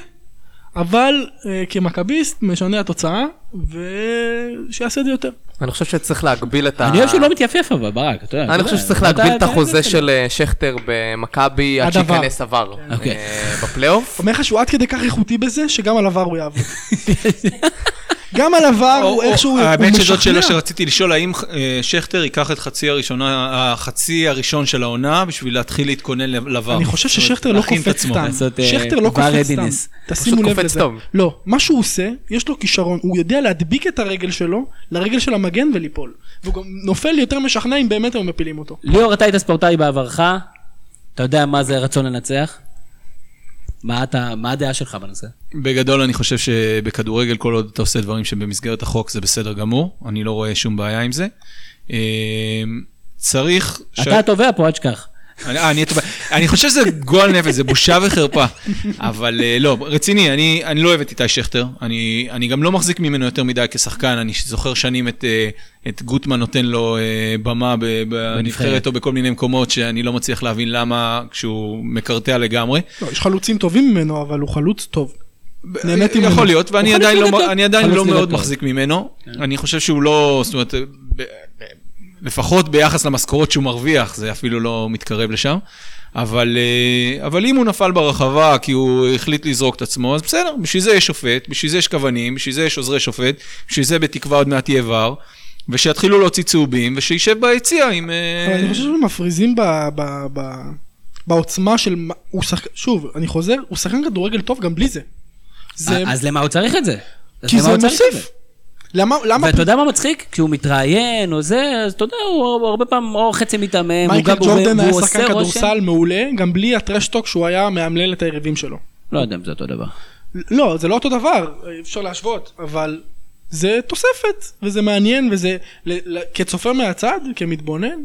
אבל אה, כמכביסט משנה התוצאה, ושיעשה את זה יותר. אני חושב שצריך להגביל את ה... אני אוהב שהוא לא מתייפייף אבל, ברק, אתה יודע. אני חושב שצריך להגביל את החוזה של אה, שכטר במכבי עד. שייכנס עבר אוקיי. אה, בפלייאוף. אומר לך שהוא עד כדי כך איכותי בזה, שגם על עבר הוא יעבוד. גם על עבר הוא איכשהו, הוא האמת שזאת שאלה משכנע. שרציתי לשאול, האם אה, שכטר ייקח את חצי הראשונה, החצי הראשון של העונה בשביל להתחיל להתכונן לעבר? אני חושב ששכטר לא להכין את קופץ. סתם. אה, שכטר לא קופץ סתם. תשימו לב לזה. טוב. לא, מה שהוא עושה, יש לו כישרון, הוא יודע להדביק את הרגל שלו לרגל של המגן וליפול. והוא גם נופל יותר משכנע אם באמת הם מפילים אותו. ליאור, אתה היית ספורטאי בעברך, אתה יודע מה זה רצון לנצח? מה אתה, מה הדעה שלך בנושא? בגדול אני חושב שבכדורגל כל עוד אתה עושה דברים שבמסגרת החוק זה בסדר גמור, אני לא רואה שום בעיה עם זה. אה, צריך... ש- אתה התובע פה, אל תשכח. אני, אה, אני, חושב שזה גועל נפש, זה בושה וחרפה. אבל אה, לא, רציני, אני, אני לא אוהב את איתי שכטר. אני, אני גם לא מחזיק ממנו יותר מדי כשחקן. אני זוכר שנים את, אה, את גוטמן נותן לו במה ב- בנבחרת או בכל מיני מקומות שאני לא מצליח להבין למה כשהוא מקרטע לגמרי. לא, יש חלוצים טובים ממנו, אבל הוא חלוץ טוב. נהניתי ממנו. יכול להיות, ואני עדיין לא, לא מאוד. מחזיק ממנו. אני חושב שהוא לא, זאת אומרת, לפחות ביחס למשכורות שהוא מרוויח, זה אפילו לא מתקרב לשם. אבל, אה, אבל אם הוא נפל ברחבה כי הוא החליט לזרוק את עצמו, אז בסדר, בשביל זה יש שופט, בשביל זה יש כוונים, בשביל זה יש עוזרי שופט, בשביל זה בתקווה עוד מעט יהיה ור, ושיתחילו להוציא צהובים, ושישב ביציע עם... אה, אבל אני חושב שמפריזים ב- ב- ב- בעוצמה של... הוא שחק... שוב, אני חוזר, הוא שחקן כדורגל טוב גם בלי זה. זה... אז למה הוא צריך את זה? כי זה מוסיף. למה... למה... ואתה יודע מה מצחיק? כשהוא מתראיין או זה, אז אתה יודע, הוא הרבה פעם או חצי מיתמם, הוא מייקל ג'ורדן היה שחקן כדורסל מעולה, גם בלי הטרשטוק שהוא היה מאמלל את היריבים שלו. לא יודע אם זה אותו דבר. לא, זה לא אותו דבר, אי אפשר להשוות, אבל זה תוספת, וזה מעניין, וזה, כצופה מהצד, כמתבונן,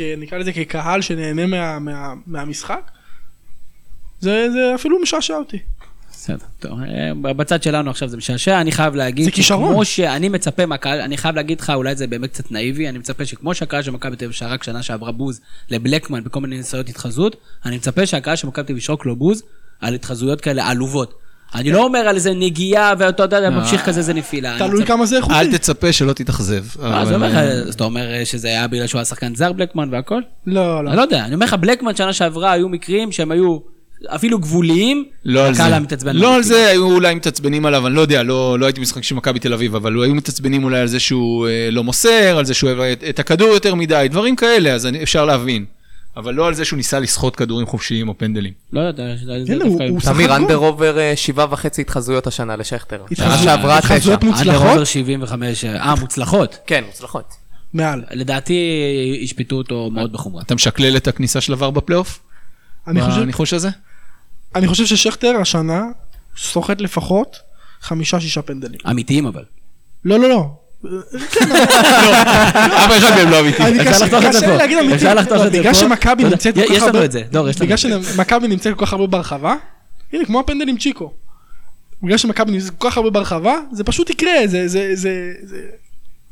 נקרא לזה כקהל שנהנה מה, מה, מהמשחק, זה, זה אפילו משעשע אותי. בסדר, טוב. אה, בצד שלנו עכשיו זה משעשע, אני חייב להגיד זה כישרון. שכמו שאני מצפה מהקהל, אני חייב להגיד לך, אולי זה באמת קצת נאיבי, אני מצפה שכמו שהקהל של מכבי תל אביב שרק שנה שעברה בוז לבלקמן בכל מיני ניסיונות התחזות, אני מצפה שהקהל של מכבי תל אביב ישרוק לו בוז על התחזות כאלה עלובות. אני לא אומר על איזה נגיעה ואתה יודע, ממשיך כזה זה נפילה. תלוי כמה זה איכותי. אל תצפה שלא תתאכזב. אה, אז אבל, אומר לך, אה, אז אתה אומר שזה היה בגלל שהוא היה שחקן זר בלקמן והכל? לא, לא. אני לא יודע, אני אומר לך, בלקמן שנה שעברה היו מקרים שהם היו אפילו גבוליים, לא על הקהל זה. היה מתעצבן. לא עליו. על זה, היו אולי מתעצבנים עליו, אני לא יודע, לא לא הייתי במשחק של מכבי תל אביב, אבל היו מתעצבנים אולי על זה שהוא אה, לא מוסר, על זה שהוא אוהב את- את הכדור יותר מדי, דברים כאלה, אז אני- אפשר להבין. אבל לא על זה שהוא ניסה לסחוט כדורים חופשיים או פנדלים. לא יודע, זה- דווקא- תמיר. אנדר עובר אה, שבעה וחצי התחזויות השנה לשכטר. שנה התחזויות- שעברה תשע. התחזויות אנדר מוצלחות? עובר 75, אה, מוצלחות. כן, מוצלחות. מעל. לדעתי ישפטו אותו מאוד בחומרה. אתה משקלל את הכניסה של עבר בפלייאוף? אני חושב, בניחוש הזה? אני חושב ששכטר השנה סוחט לפחות חמישה-שישה פנדלים. אמיתיים אבל. לא, לא, לא. אף אחד מהם לא אמיתי. אני אפשר קשה- פה. להגיד אמיתי. לחתוך לא, בגלל פה. שמכבי נמצאת כל יש כך לנו הרבה... את זה, דור, יש לנו בגלל. שמכבי נמצאת כל כך הרבה ברחבה, הנה, כמו הפנדלים צ'יקו. בגלל שמכבי נמצאת כל כך הרבה ברחבה, זה פשוט יקרה, זה.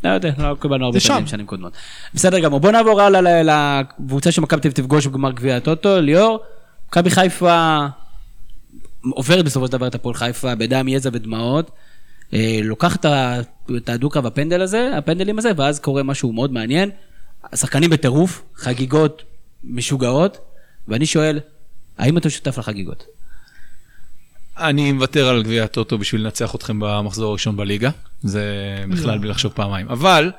לא יודע, לא קיבלנו הרבה שם. שנים קודמות. בסדר גמור, בוא נעבור הלאה לקבוצה שמכבי תפגוש בגמר גביע הטוטו, ליאור, מכבי חיפה עוברת בסופו של דבר את הפועל חיפה בדם, יזע ודמעות, אה, לוקחת את הדו-קרב הפנדל הזה, הפנדלים הזה, ואז קורה משהו מאוד מעניין, השחקנים בטירוף, חגיגות משוגעות, ואני שואל, האם אתה שותף לחגיגות? אני מוותר על גביע הטוטו בשביל לנצח אתכם במחזור הראשון בליגה, זה בכלל בלי לחשוב פעמיים. אבל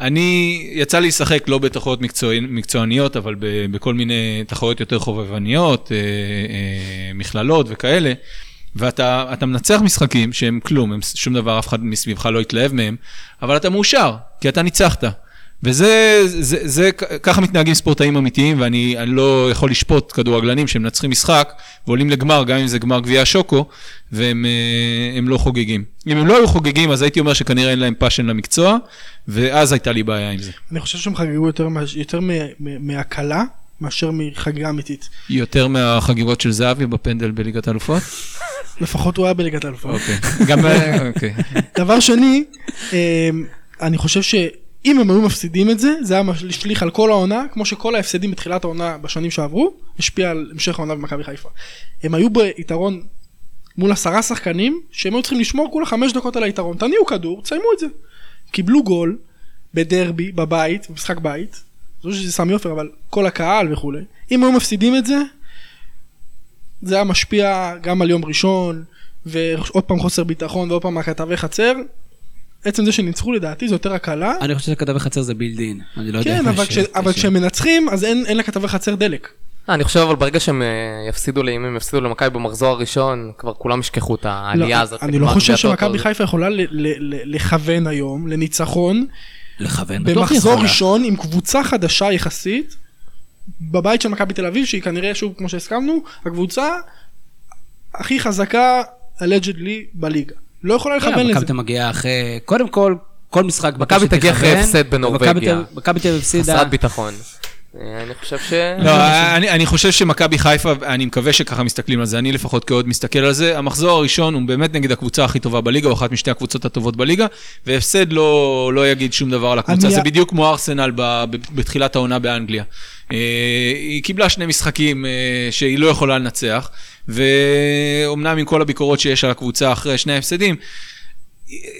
אני, יצא לי לשחק לא מקצוע, מקצועניות, אבל בכל מיני תחרויות יותר חובבניות, אה, אה, מכללות וכאלה, ואתה אתה מנצח משחקים שהם כלום, הם שום דבר, אף אחד מסביבך לא יתלהב מהם, אבל אתה מאושר, כי אתה ניצחת. וזה, זה, זה, ככה מתנהגים ספורטאים אמיתיים, ואני אני לא יכול לשפוט כדורגלנים שמנצחים משחק ועולים לגמר, גם אם זה גמר גביע השוקו, והם אה, לא חוגגים. אם הם לא היו חוגגים, אז הייתי אומר שכנראה אין להם passion למקצוע, ואז הייתה לי בעיה עם זה. אני חושב שהם חגגו יותר, יותר מהקלה מאשר מחגיגה אמיתית. יותר מהחגיגות של זהבי בפנדל בליגת האלופות? לפחות הוא היה בליגת האלופות. אוקיי. גם, אה, אוקיי. דבר שני, אמ, אני חושב שאם הם היו מפסידים את זה, זה היה משליך על כל העונה, כמו שכל ההפסדים בתחילת העונה בשנים שעברו, השפיע על המשך העונה במכבי חיפה. הם היו ביתרון מול עשרה שחקנים, שהם היו צריכים לשמור כולה חמש דקות על היתרון. תניעו כדור, תסיימו את זה. קיבלו גול בדרבי, בבית, במשחק בית. זה לא שזה סמי עופר, אבל כל הקהל וכולי. אם היו מפסידים את זה, זה היה משפיע גם על יום ראשון, ועוד פעם חוסר ביטחון ועוד פעם הכתבי חצר. עצם זה שניצחו לדעתי זה יותר הקלה. אני חושב שכתבי חצר זה בילדין, אני לא יודע כן, איך אבל, כש, כשהם מנצחים אז אין, אין לכתבי חצר דלק. אה, אני חושב אבל ברגע שהם אה, יפסידו, אם הם יפסידו למכבי במחזור הראשון, כבר כולם ישכחו את העלייה לא, הזאת. אני לא חושב. שמכבי חיפה יכולה ל, ל, ל, לכוון היום לניצחון לכוון, בטוח במחזור יכולה. ראשון עם קבוצה חדשה יחסית בבית של מכבי תל אביב שהיא כנראה שוב כמו שהסכמנו הקבוצה הכי חזקה allegedly בליגה. לא יכולה כן, לכוון לזה. מכבי תל מגיעה אחרי, קודם כל, כל משחק מכבי תגיע אחרי הפסד בנורבגיה. מכבי תל אביב הפסידה, חסרת ביטחון. אה, אני חושב ש... לא, אני, אני חושב שמכבי חיפה, אני מקווה שככה מסתכלים על זה, אני לפחות כאוהד מסתכל על זה, המחזור הראשון הוא באמת נגד הקבוצה הכי טובה בליגה, או אחת משתי הקבוצות הטובות בליגה, והפסד לא, לא יגיד שום דבר על הקבוצה, אני- זה בדיוק כמו ארסנל ב, ב, בתחילת העונה באנגליה. אה, היא קיבלה שני משחקים אה, שהיא לא יכולה לנצח, ואומנם עם כל הביקורות שיש על הקבוצה אחרי שני ההפסדים,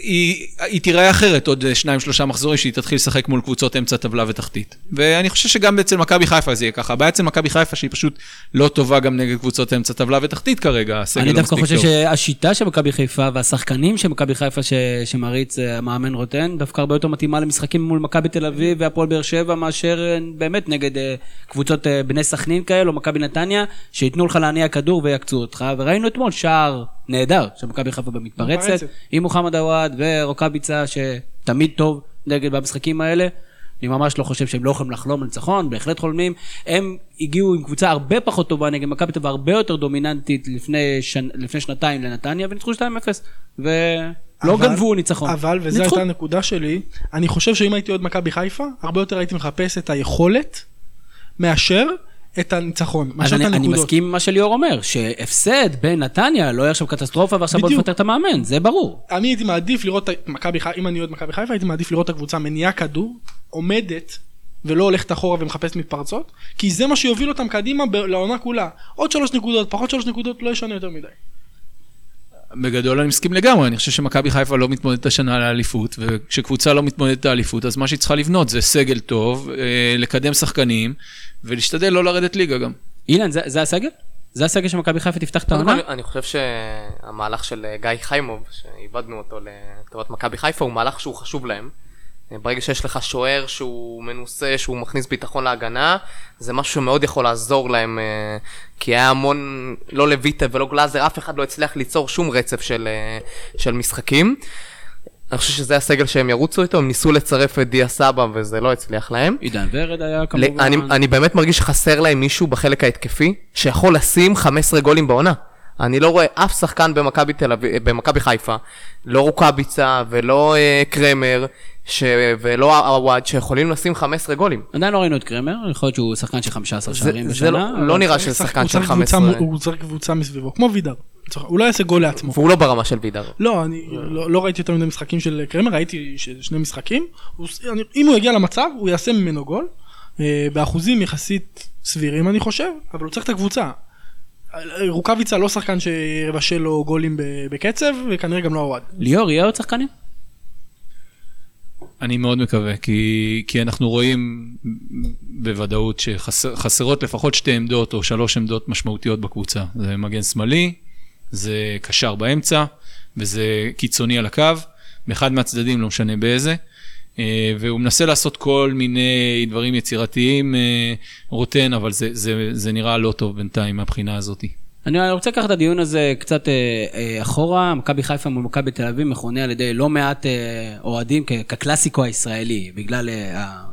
היא, היא תיראה אחרת עוד אה, שניים שלושה מחזורים שהיא תתחיל לשחק מול קבוצות אמצע טבלה ותחתית. ואני חושב שגם אצל מכבי חיפה זה יהיה ככה. הבעיה אצל מכבי חיפה שהיא פשוט לא טובה גם נגד קבוצות אמצע טבלה ותחתית כרגע, הסגל אני לא דווקא חושב טוב. שהשיטה של מכבי חיפה והשחקנים של מכבי חיפה ש- שמריץ אה, המאמן רוטן, דווקא הרבה יותר מתאימה למשחקים מול מכבי תל אביב והפועל באר שבע, מאשר אה, באמת נגד קבוצות בני סכנין כאלה, או מכבי נתניה, שייתנו לך להניע כדור ויעקצו אותך, וראינו אתמול שער נהדר של מכבי חיפה במתפרצת, מתפרצת. עם מוחמד עוואד ורוקאביצה, שתמיד טוב נגד במשחקים האלה. אני ממש לא חושב שהם לא יכולים לחלום על ניצחון, בהחלט חולמים. הם הגיעו עם קבוצה הרבה פחות טובה נגד מכבי אביב, הרבה יותר דומיננטית לפני, שנ... לפני שנתיים לנתניה, וניצחו 2-0. ולא אבל- גנבו ניצחון. אבל, וזו ניצחו. הייתה הנקודה שלי, אני חושב שאם הייתי אוהד מכבי חיפה, הרבה יותר הייתי מחפש את היכולת מאשר את הניצחון, מאשר את אני, אני הנקודות. מסכים עם מה שליאור אומר, שהפסד בנתניה לא יהיה עכשיו קטסטרופה ועכשיו בוא. נפטר את המאמן, זה ברור. אני הייתי מעדיף לראות, אם אני אוהד מכבי חיפה, הייתי מעדיף לראות את הקבוצה מניעה כדור, עומדת, ולא הולכת אחורה ומחפשת מתפרצות, כי זה מה שיוביל אותם קדימה לעונה כולה. עוד שלוש נקודות, פחות שלוש נקודות, לא ישנה יותר מדי. בגדול אני מסכים לגמרי, אני חושב שמכבי חיפה לא מתמודדת השנה על האליפות, וכשקבוצה לא מתמודדת על האליפות, אז מה שהיא צריכה לבנות זה סגל טוב, אה, לקדם שחקנים, ולהשתדל לא לרדת ליגה גם. אילן, זה, זה הסגל? זה הסגל שמכבי חיפה תפתח את העונה? אני חושב שהמהלך של אה, גיא חיימוב, שאיבדנו אותו לטובת מכבי חיפה, הוא מהלך שהוא חשוב להם. ברגע שיש לך שוער שהוא מנוסה, שהוא מכניס ביטחון להגנה, זה משהו שמאוד יכול לעזור להם, אה, כי היה המון, לא לויטה ולא גלאזר, אף אחד לא הצליח ליצור שום רצף של, אה, של משחקים. אני חושב שזה הסגל שהם ירוצו איתו, הם ניסו לצרף את דיה סבא וזה לא הצליח להם. עידן ורד היה כמובן. אני, אני באמת מרגיש שחסר להם מישהו בחלק ההתקפי שיכול לשים 15 גולים בעונה. אני לא רואה אף שחקן במכבי תל אביב, במכבי חיפה, לא רוקאביצה ולא אה, קרמר ש... ולא עווד שיכולים לשים 15 גולים. עדיין לא ראינו את קרמר, יכול להיות שהוא שחקן של 15 זה, שערים זה בשנה. לא, אבל- לא נראה שזה שחקן של צריך קבוצה 15. מ- הוא צריך קבוצה מסביבו, כמו וידר. הוא לא יעשה גול לעצמו. והוא לא ברמה של וידר. לא, אני לא, לא ראיתי יותר מדי משחקים של קרמר, ראיתי שני משחקים. הוא, אני, אם הוא יגיע למצב, הוא יעשה ממנו גול. אה, באחוזים יחסית סבירים אני חושב, אבל הוא צריך את הקבוצה. רוקאביצה לא שחקן שיבשל לו גולים בקצב, וכנראה גם לא אוהד. ליאור, יהיה עוד שחקנים? אני מאוד מקווה, כי, כי אנחנו רואים בוודאות שחסרות לפחות שתי עמדות או שלוש עמדות משמעותיות בקבוצה. זה מגן שמאלי, זה קשר באמצע, וזה קיצוני על הקו, באחד מהצדדים, לא משנה באיזה. אה, והוא מנסה לעשות כל מיני דברים יצירתיים, אה, רוטן, אבל זה, זה, זה נראה לא טוב בינתיים מהבחינה הזאת. אני רוצה לקחת את הדיון הזה קצת אה, אה, אחורה, מכבי חיפה מול מכבי תל אביב מכונה על ידי לא מעט אה, אוהדים כקלאסיקו הישראלי, בגלל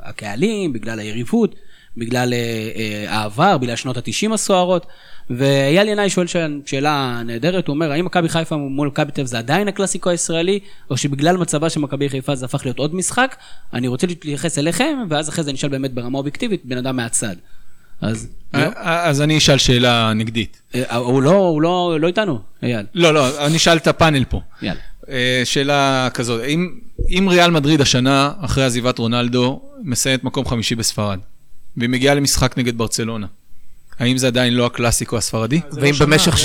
הקהלים, בגלל היריבות, בגלל העבר, בגלל שנות התשעים הסוערות. ואייל ינאי שואל שאל- שאלה נהדרת, הוא אומר, האם מכבי חיפה מול מכבי תל אביב זה עדיין הקלאסיקו הישראלי, או שבגלל מצבה של מכבי חיפה זה הפך להיות עוד משחק? אני רוצה להתייחס אליכם, ואז אחרי זה נשאל באמת ברמה אובייקטיבית, בן אדם מהצד. אז, לא? אז אני אשאל שאלה נגדית. אה, הוא לא, הוא לא, לא איתנו, אייל. לא, לא, אני אשאל את הפאנל פה. יאללה. אה, שאלה כזאת, אם, אם ריאל מדריד השנה, אחרי עזיבת רונלדו, מסיימת מקום חמישי בספרד, והיא מגיעה למשחק נגד ברצלונה, האם זה עדיין לא הקלאסיקו הספרדי? ואם במשך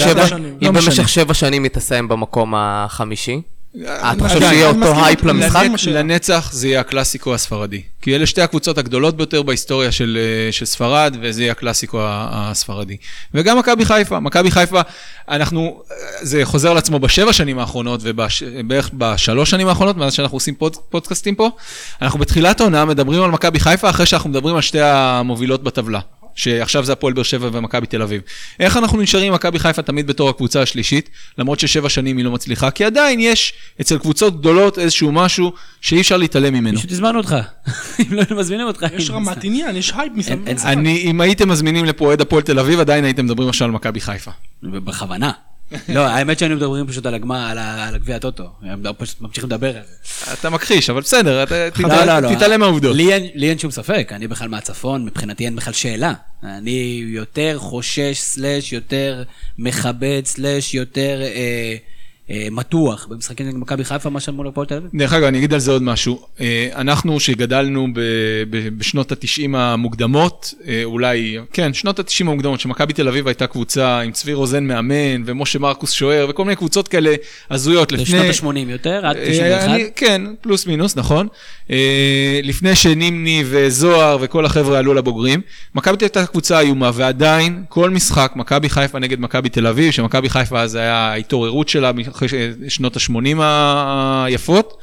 שבע, שנים. היא תסיים במקום החמישי, אה, אתה חושב עדיין, שיהיה אותו הייפ. למשחק? לנצח- זה יהיה הקלאסיקו הספרדי. כי אלה שתי הקבוצות הגדולות ביותר בהיסטוריה של, אה, של ספרד, וזה יהיה הקלאסיקו הספרדי. וגם מכבי חיפה, מכבי חיפה, אנחנו, אה, זה חוזר על עצמו בשבע שנים האחרונות, ובערך בשלוש שנים האחרונות, מאז שאנחנו עושים פוד, פודקאסטים פה, אנחנו בתחילת העונה מדברים על מכבי חיפה, אחרי שאנחנו מדברים על שתי המובילות בטבלה. שעכשיו זה הפועל באר שבע ומכבי תל אביב. איך אנחנו נשארים עם מכבי חיפה תמיד בתור הקבוצה השלישית, למרות ששבע שנים היא לא מצליחה? כי עדיין יש אצל קבוצות גדולות איזשהו משהו שאי אפשר להתעלם ממנו. פשוט הזמנו אותך. אם לא היינו מזמינים אותך. יש רמת עניין, יש הייפ מסביב. אם הייתם מזמינים לפה אוהד הפועל תל אביב, עדיין הייתם מדברים עכשיו על מכבי חיפה. בכוונה. לא, האמת שהיינו מדברים פשוט על הגמר, על הגביע הטוטו. הם פשוט ממשיכים לדבר על זה. אתה מכחיש, אבל בסדר, לא, תתעלם- לא, לא. תתעלם מהעובדות. לי אין- שום ספק, אני בכלל מהצפון, מבחינתי אין בכלל שאלה. אני יותר חושש, סלאש יותר מכבד, סלאש יותר אה, מתוח במשחקים נגד מכבי חיפה מאשר מול הפועל תל אביב. דרך אגב, אני אגיד על זה עוד משהו. אה, אנחנו שגדלנו בשנות ה-90 המוקדמות, אה, אולי, כן, שנות ה-90 המוקדמות, שמכבי תל אביב הייתה קבוצה עם צבי רוזן מאמן, ומשה מרקוס שוער, וכל מיני קבוצות כאלה הזויות. לפני... בשנות ה-80 יותר, עד אה, 91. אני- כן, פלוס מינוס, נכון. אה, לפני שנימני וזוהר וכל החבר'ה עלו לבוגרים, מכבי תל אביב הייתה קבוצה איומה, ועדיין כל משחק, מכבי חיפה נגד מכבי תל אביב, שמכבי חיפה אז היה ההתעוררות שלה אחרי שנות ה-80 היפות,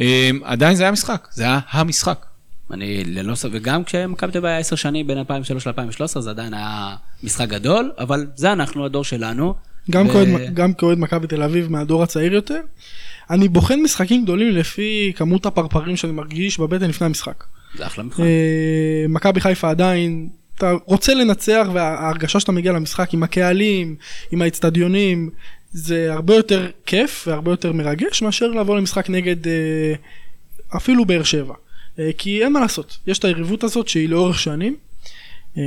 אה, עדיין זה היה משחק, זה היה המשחק. אני ללא ספק, וגם כשמכבי תל אביב היה עשר שנים בין 2003 ל-2013, זה עדיין היה משחק גדול, אבל זה אנחנו, הדור שלנו. גם ו- כאוהד- גם כאוהד מכבי תל אביב מהדור הצעיר יותר. אני בוחן משחקים גדולים לפי כמות הפרפרים שאני מרגיש בבטן לפני המשחק. זה אחלה מבחן. אה, מכבי חיפה עדיין, אתה רוצה לנצח וההרגשה שאתה מגיע למשחק עם הקהלים, עם האצטדיונים, זה הרבה יותר כיף והרבה יותר מרגש מאשר לבוא למשחק נגד אה, אפילו באר שבע. אה, כי אין מה לעשות, יש את היריבות הזאת שהיא לאורך שנים. אה,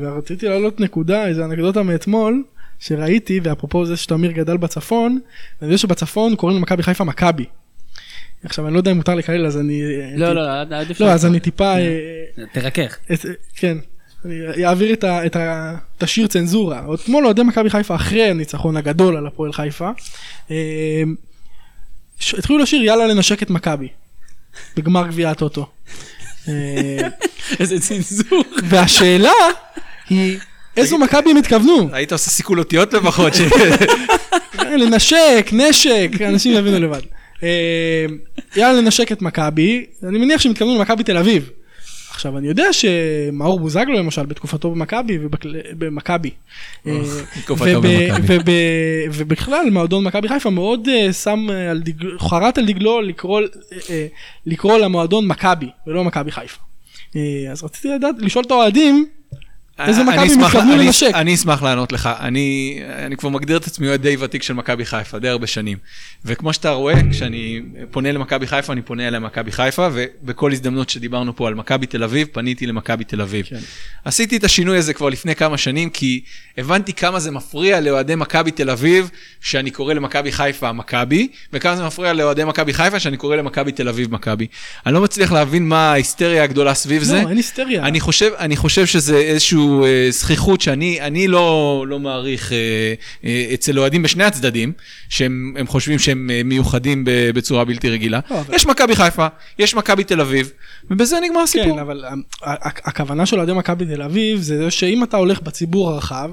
ורציתי להעלות נקודה, איזה אנקדוטה מאתמול, שראיתי, ואפרופו זה שתמיר גדל בצפון, אני יודע שבצפון קוראים למכבי חיפה מכבי. עכשיו אני לא יודע אם מותר לקלל אז אני... לא, לא, עדיף לא. אז אני טיפה... תרכך. כן, אני אעביר את, ה, את, ה, את השיר צנזורה. אתמול אוהדי מכבי חיפה אחרי הניצחון הגדול על הפועל חיפה, אה, ש- התחילו לשיר יאללה לנשק את מכבי, בגמר גביע הטוטו. אה, איזה צנזור. והשאלה היא, איזו מכבי הם התכוונו? היית עושה סיכול אותיות לפחות, לנשק, נשק, אנשים יבינו לבד. אה, יאללה לנשק את מכבי, אני מניח שהם התכוונו למכבי תל אביב. עכשיו אני יודע שמאור בוזגלו למשל בתקופתו במכבי ובמכבי. אה, במכבי. וב- ובכלל מועדון מכבי חיפה מאוד אה, שם אה, על דגלו, חרט על דגלו לקרוא, אה, אה, למועדון מכבי ולא מכבי חיפה. אה, אז רציתי לדעת, לשאול את האוהדים, איזה מכבי מתכוונים אני- לנשק? אני אשמח לענות לך. אני אני כבר מגדיר את עצמי אוהד די ותיק של מכבי חיפה, די הרבה שנים. וכמו שאתה רואה, כשאני פונה למכבי חיפה, אני פונה אליה מכבי חיפה, ובכל הזדמנות שדיברנו פה על מכבי תל אביב, פניתי למכבי תל אביב. כן. עשיתי את השינוי הזה כבר לפני כמה שנים, כי הבנתי כמה זה מפריע לאוהדי מכבי תל אביב, שאני קורא למכבי חיפה מכבי, וכמה זה מפריע לאוהדי מכבי חיפה, שאני קורא למכבי תל אביב מכבי. אני לא מצליח להבין מה ההיסטריה הגדולה סביב זה. לא, אין היסטריה. אני חושב, אני חושב שזה איזושהי אה, זכיחות שאני אני לא, לא מעריך אה, אה, אצל אוהדים בשני הצדדים, שהם הם חושבים שהם מיוחדים בצורה בלתי רגילה. לא, אבל- יש מכבי חיפה, יש מכבי תל אביב, ובזה נגמר הסיפור. כן, אבל הכוונה של אוהדי מכבי תל אביב זה שאם אתה הולך בציבור הרחב,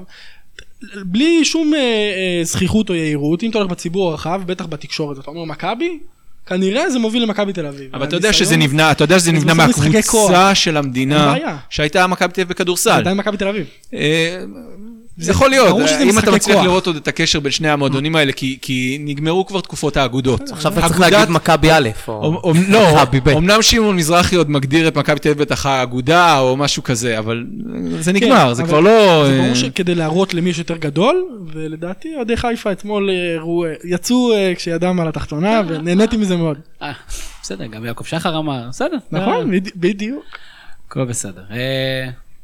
בלי שום אה, אה, זכיחות או יהירות, אם אתה הולך בציבור הרחב, בטח בתקשורת, אתה אומר מכבי, כנראה זה מוביל למכבי תל אביב. אבל אתה יודע שזה נבנה, אתה יודע שזה זה נבנה מהקבוצה. של המדינה. שהייתה מכבי תל אביב בכדורסל. עדיין מכבי תל אביב. אה, זה- זה יכול להיות, אם אתה מצליח. לראות עוד את הקשר בין שני המועדונים האלה, כי- כי נגמרו כבר תקופות האגודות. עכשיו אתה צריך להגיד מכבי א', או לא, מכבי ב'. אמנם שמעון מזרחי עוד מגדיר את מכבי תל אביב בטח האגודה או משהו כזה, אבל זה נגמר, כן, זה אבל כבר לא... זה אה, ברור שכדי להראות למי יש יותר גדול, ולדעתי אוהדי חיפה אתמול אה, הראו- יצאו אה, כשידם על התחתונה, ונהניתי מזה מאוד. אה, בסדר, גם יעקב שחר אמר, בסדר. נכון, אה, בדי- בדיוק. הכל בסדר.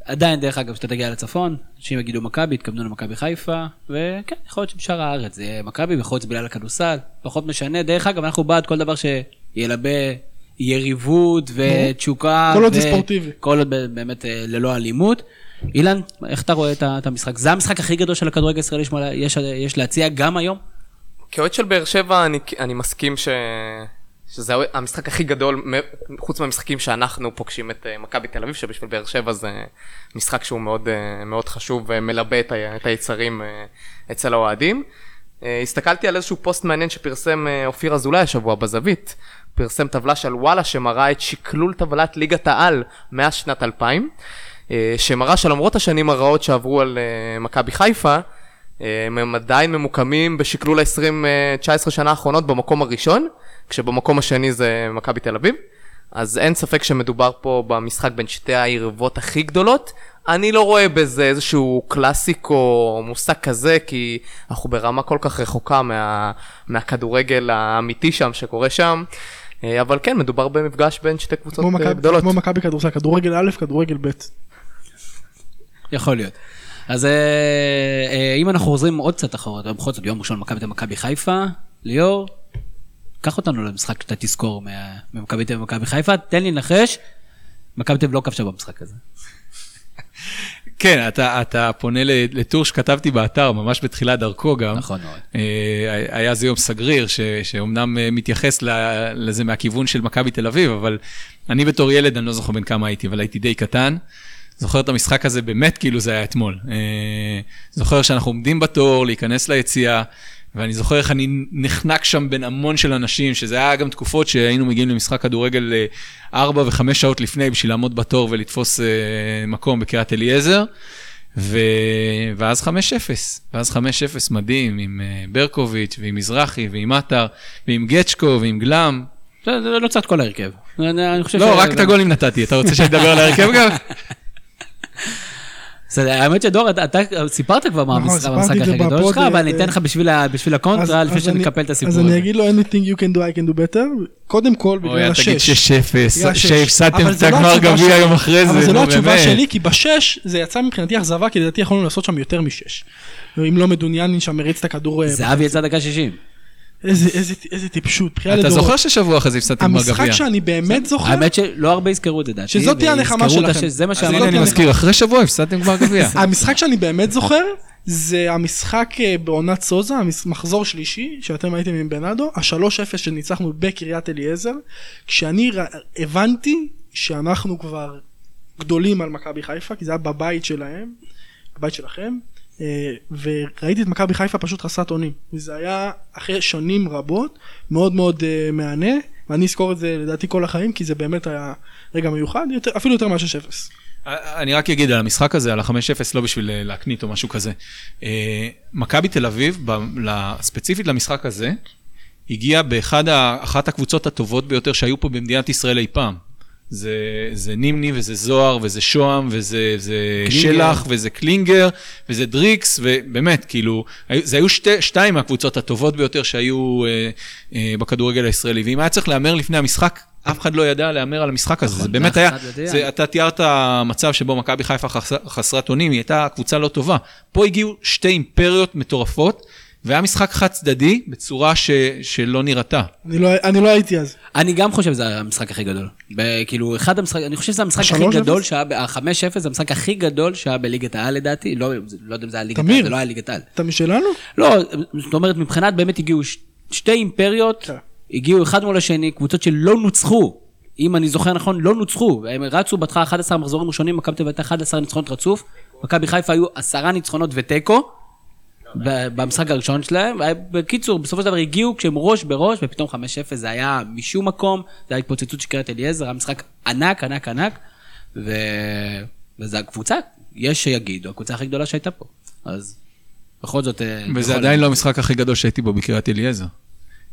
עדיין, דרך אגב, כשאתה תגיע לצפון, אנשים יגידו מכבי, יתכוונו למכבי חיפה, וכן, יכול להיות שבשאר הארץ זה יהיה מכבי, ויכול להיות שזה בגלל הכדורסל, פחות משנה. דרך אגב, אנחנו בעד כל דבר שילבה יריבות ותשוקה. כל עוד זה ספורטיבי. כל עוד באמת אה, ללא אלימות. אילן, איך אתה רואה את המשחק? זה המשחק הכי גדול של הכדורגל הישראלי שמע- יש- יש להציע גם היום? כאוהד של באר שבע אני, אני מסכים ש... שזה המשחק הכי גדול, חוץ מהמשחקים שאנחנו פוגשים את אה, מכבי תל אביב, שבשביל באר שבע זה משחק שהוא מאוד, אה, מאוד חשוב ומלבה את, היצרים אה, אצל האוהדים. הסתכלתי על איזשהו פוסט מעניין שפרסם אופיר אזולאי השבוע בזווית. פרסם טבלה של וואלה שמראה את שקלול טבלת ליגת העל מאז שנת 2000, אה, שמראה שלמרות השנים הרעות שעברו על מכבי חיפה, הם עדיין ממוקמים בשקלול ה-20-19 שנה האחרונות במקום הראשון, כשבמקום השני זה מכבי תל אביב. אז אין ספק שמדובר פה במשחק בין שתי היריבות הכי גדולות. אני לא רואה בזה איזשהו קלאסיק או מושג כזה, כי אנחנו ברמה כל כך רחוקה מה, מהכדורגל האמיתי שם שקורה שם. אה, אבל כן, מדובר במפגש בין שתי קבוצות כמו אה, מכבי- גדולות. כמו מכבי כדורסל, כדורגל א', כדורגל ב'. יכול להיות. אז אה, אה, אם אנחנו חוזרים עוד קצת אחורה, בכל זאת יום ראשון מכבי תל מכבי חיפה, ליאור, קח אותנו למשחק שאתה תזכור ממכבי תל ומכבי חיפה, תן לי לנחש, מכבי תל לא כבשה במשחק הזה. כן, אתה, אתה פונה לטור שכתבתי באתר, ממש בתחילת דרכו גם. נכון מאוד. אה, היה זה יום סגריר, ש, שאומנם אה, מתייחס לזה מהכיוון של מכבי תל אביב, אבל אני בתור ילד, אני לא זוכר בן כמה הייתי, אבל הייתי די קטן. זוכר את המשחק הזה באמת כאילו זה היה אתמול. אה, זוכר שאנחנו עומדים בתור להיכנס ליציאה, ואני זוכר איך אני נחנק שם בין המון של אנשים, שזה היה גם תקופות שהיינו מגיעים למשחק כדורגל אה, ארבע וחמש שעות לפני בשביל לעמוד בתור ולתפוס אה, מקום בקריית אליעזר. ו... ואז 5-0, ואז 5-0 מדהים עם אה, ברקוביץ' ועם מזרחי ועם עטר ועם גצ'קו ועם גלאם. זה לא קצת כל ההרכב. לא, ש- רק את הגולים נתתי, אתה רוצה שאני אדבר על ההרכב גם? בסדר, האמת שדור, אתה- סיפרת כבר מה נכון, המשחק הכי גדול שלך, אבל אה, אני אתן לך בשביל הקונטרה, אז- לפני אז אני- שנקפל את הסיפור אז הזה. אני אגיד לו anything you can do I can do better. קודם כל אוי, בגלל תגיד השש. 6-0, בגלל השש. שהפסדתם אבל את לא הגמר גביע שלי. יום אחרי זה, אבל זה לא התשובה. שלי, כי בשש זה יצא מבחינתי אכזבה, כי לדעתי יכולנו לעשות שם יותר משש. אם לא מדוניאנין שם מריץ את הכדור. אה, זהבי יצא דקה 60. איזה- איזה- איזה טיפשות, בחייה אתה לדורות. זוכר ששבוע אחרי זה הפסדתם גמר המשחק גביע? שאני באמת זוכר, האמת שלא הרבה יזכרו את זה, דעתי. שזאת תהיה הנחמה שלכם. זה מה שאמרתי. אני אני- מזכיר, אחרי שבוע הפסדתם גמר גביע. המשחק שאני באמת זוכר, זה המשחק אה, בעונת סוזה, המס- מחזור שלישי, שאתם הייתם עם בנאדו, ה-3-0 שניצחנו בקריית אליעזר, כשאני ר- הבנתי שאנחנו כבר גדולים על מכבי חיפה, כי זה היה בבית שלהם, בבית שלכם, וראיתי את מכבי חיפה פשוט חסרת אונים. וזה היה אחרי שנים רבות, מאוד מאוד אה, מהנה, ואני אזכור את זה לדעתי כל החיים, כי זה באמת היה רגע מיוחד, יותר, אפילו יותר מה-6-0. אני רק אגיד על המשחק הזה, על ה-5-0, לא בשביל אה, להקנית או משהו כזה. אה, מכבי תל אביב, ספציפית למשחק הזה, הגיעה באחת הקבוצות הטובות ביותר שהיו פה במדינת ישראל אי פעם. זה, זה נימני וזה זוהר וזה שוהם וזה זה. שלח וזה קלינגר וזה דריקס ובאמת כאילו זה היו שתי, שתיים מהקבוצות הטובות ביותר שהיו אה, אה, בכדורגל הישראלי ואם היה צריך להמר לפני המשחק אף אחד לא ידע להמר על המשחק הזה, זה באמת היה. זה, אתה תיארת מצב שבו מכבי חיפה חס, חסרת אונים, היא הייתה קבוצה לא טובה. פה הגיעו שתי אימפריות מטורפות, והיה משחק חד צדדי בצורה ש, שלא נראתה. אני לא- אני לא הייתי אז. אני גם חושב שזה המשחק הכי גדול. ב- כאילו, אחד המשחק, אני חושב שזה המשחק הכי גדול? שהיה, ב- ה-5-0 זה המשחק הכי גדול שהיה בליגת העל לדעתי, לא זה- לא יודע אם זה היה ליגת העל. זה לא היה ליגת העל. אתה משלנו? לא, זאת אומרת, מבחינת באמת הגיעו ש- שתי אימפריות, כן. הגיעו אחד מול השני, קבוצות שלא נוצחו. אם אני זוכר נכון, לא נוצחו. הם רצו בהתחלה 11 מחזורים ראשונים, מכבי תל אביב הייתה 11 ניצחונות רצוף. מכבי חיפה היו 10 ניצחונות ותיקו. במשחק הראשון שלהם, בקיצור, בסופו של דבר הגיעו כשהם ראש בראש, ופתאום 5-0 זה היה משום מקום, זה היה התפוצצות של קריית אליעזר, היה משחק ענק, ענק, ענק, ו... וזו הקבוצה, יש שיגידו, הקבוצה הכי גדולה שהייתה פה. אז בכל זאת... אה, וזה יכול- עדיין לא המשחק הכי גדול שהייתי בו בקריית אליעזר.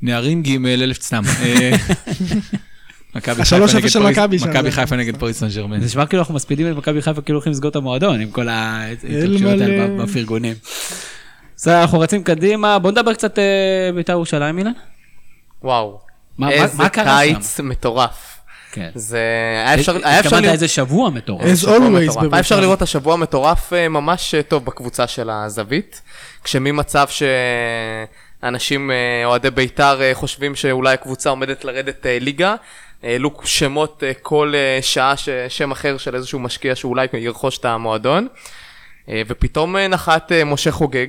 נערים ג' אלף סתם. אה, מכבי חיפה נגד פריס סן ג'רמן. זה נשמע כאילו אנחנו מספידים את מכבי חיפה כאילו הולכים לסגור את המועדון עם כל ההתרגשויות האלה. בפרגונים. בסדר, אנחנו רצים קדימה, בוא נדבר קצת אה, בית"ר ירושלים, אילן. וואו. מה- איזה מה קרה שם? קיץ מטורף. כן. זה היה אפשר, היה אפשר לראות... איזה שבוע מטורף. As שבוע always מטורף. בבית"ר. היה אפשר לראות השבוע מטורף אה, ממש אה, טוב בקבוצה של הזווית, כשממצב שאנשים, אה, אוהדי בית"ר, אה, חושבים שאולי הקבוצה עומדת לרדת אה, ליגה, העלו שמות אה, כל אה, שעה, ש- שם אחר של איזשהו משקיע שאולי ירכוש את המועדון, אה, ופתאום אה, נחת אה, משה חוגג.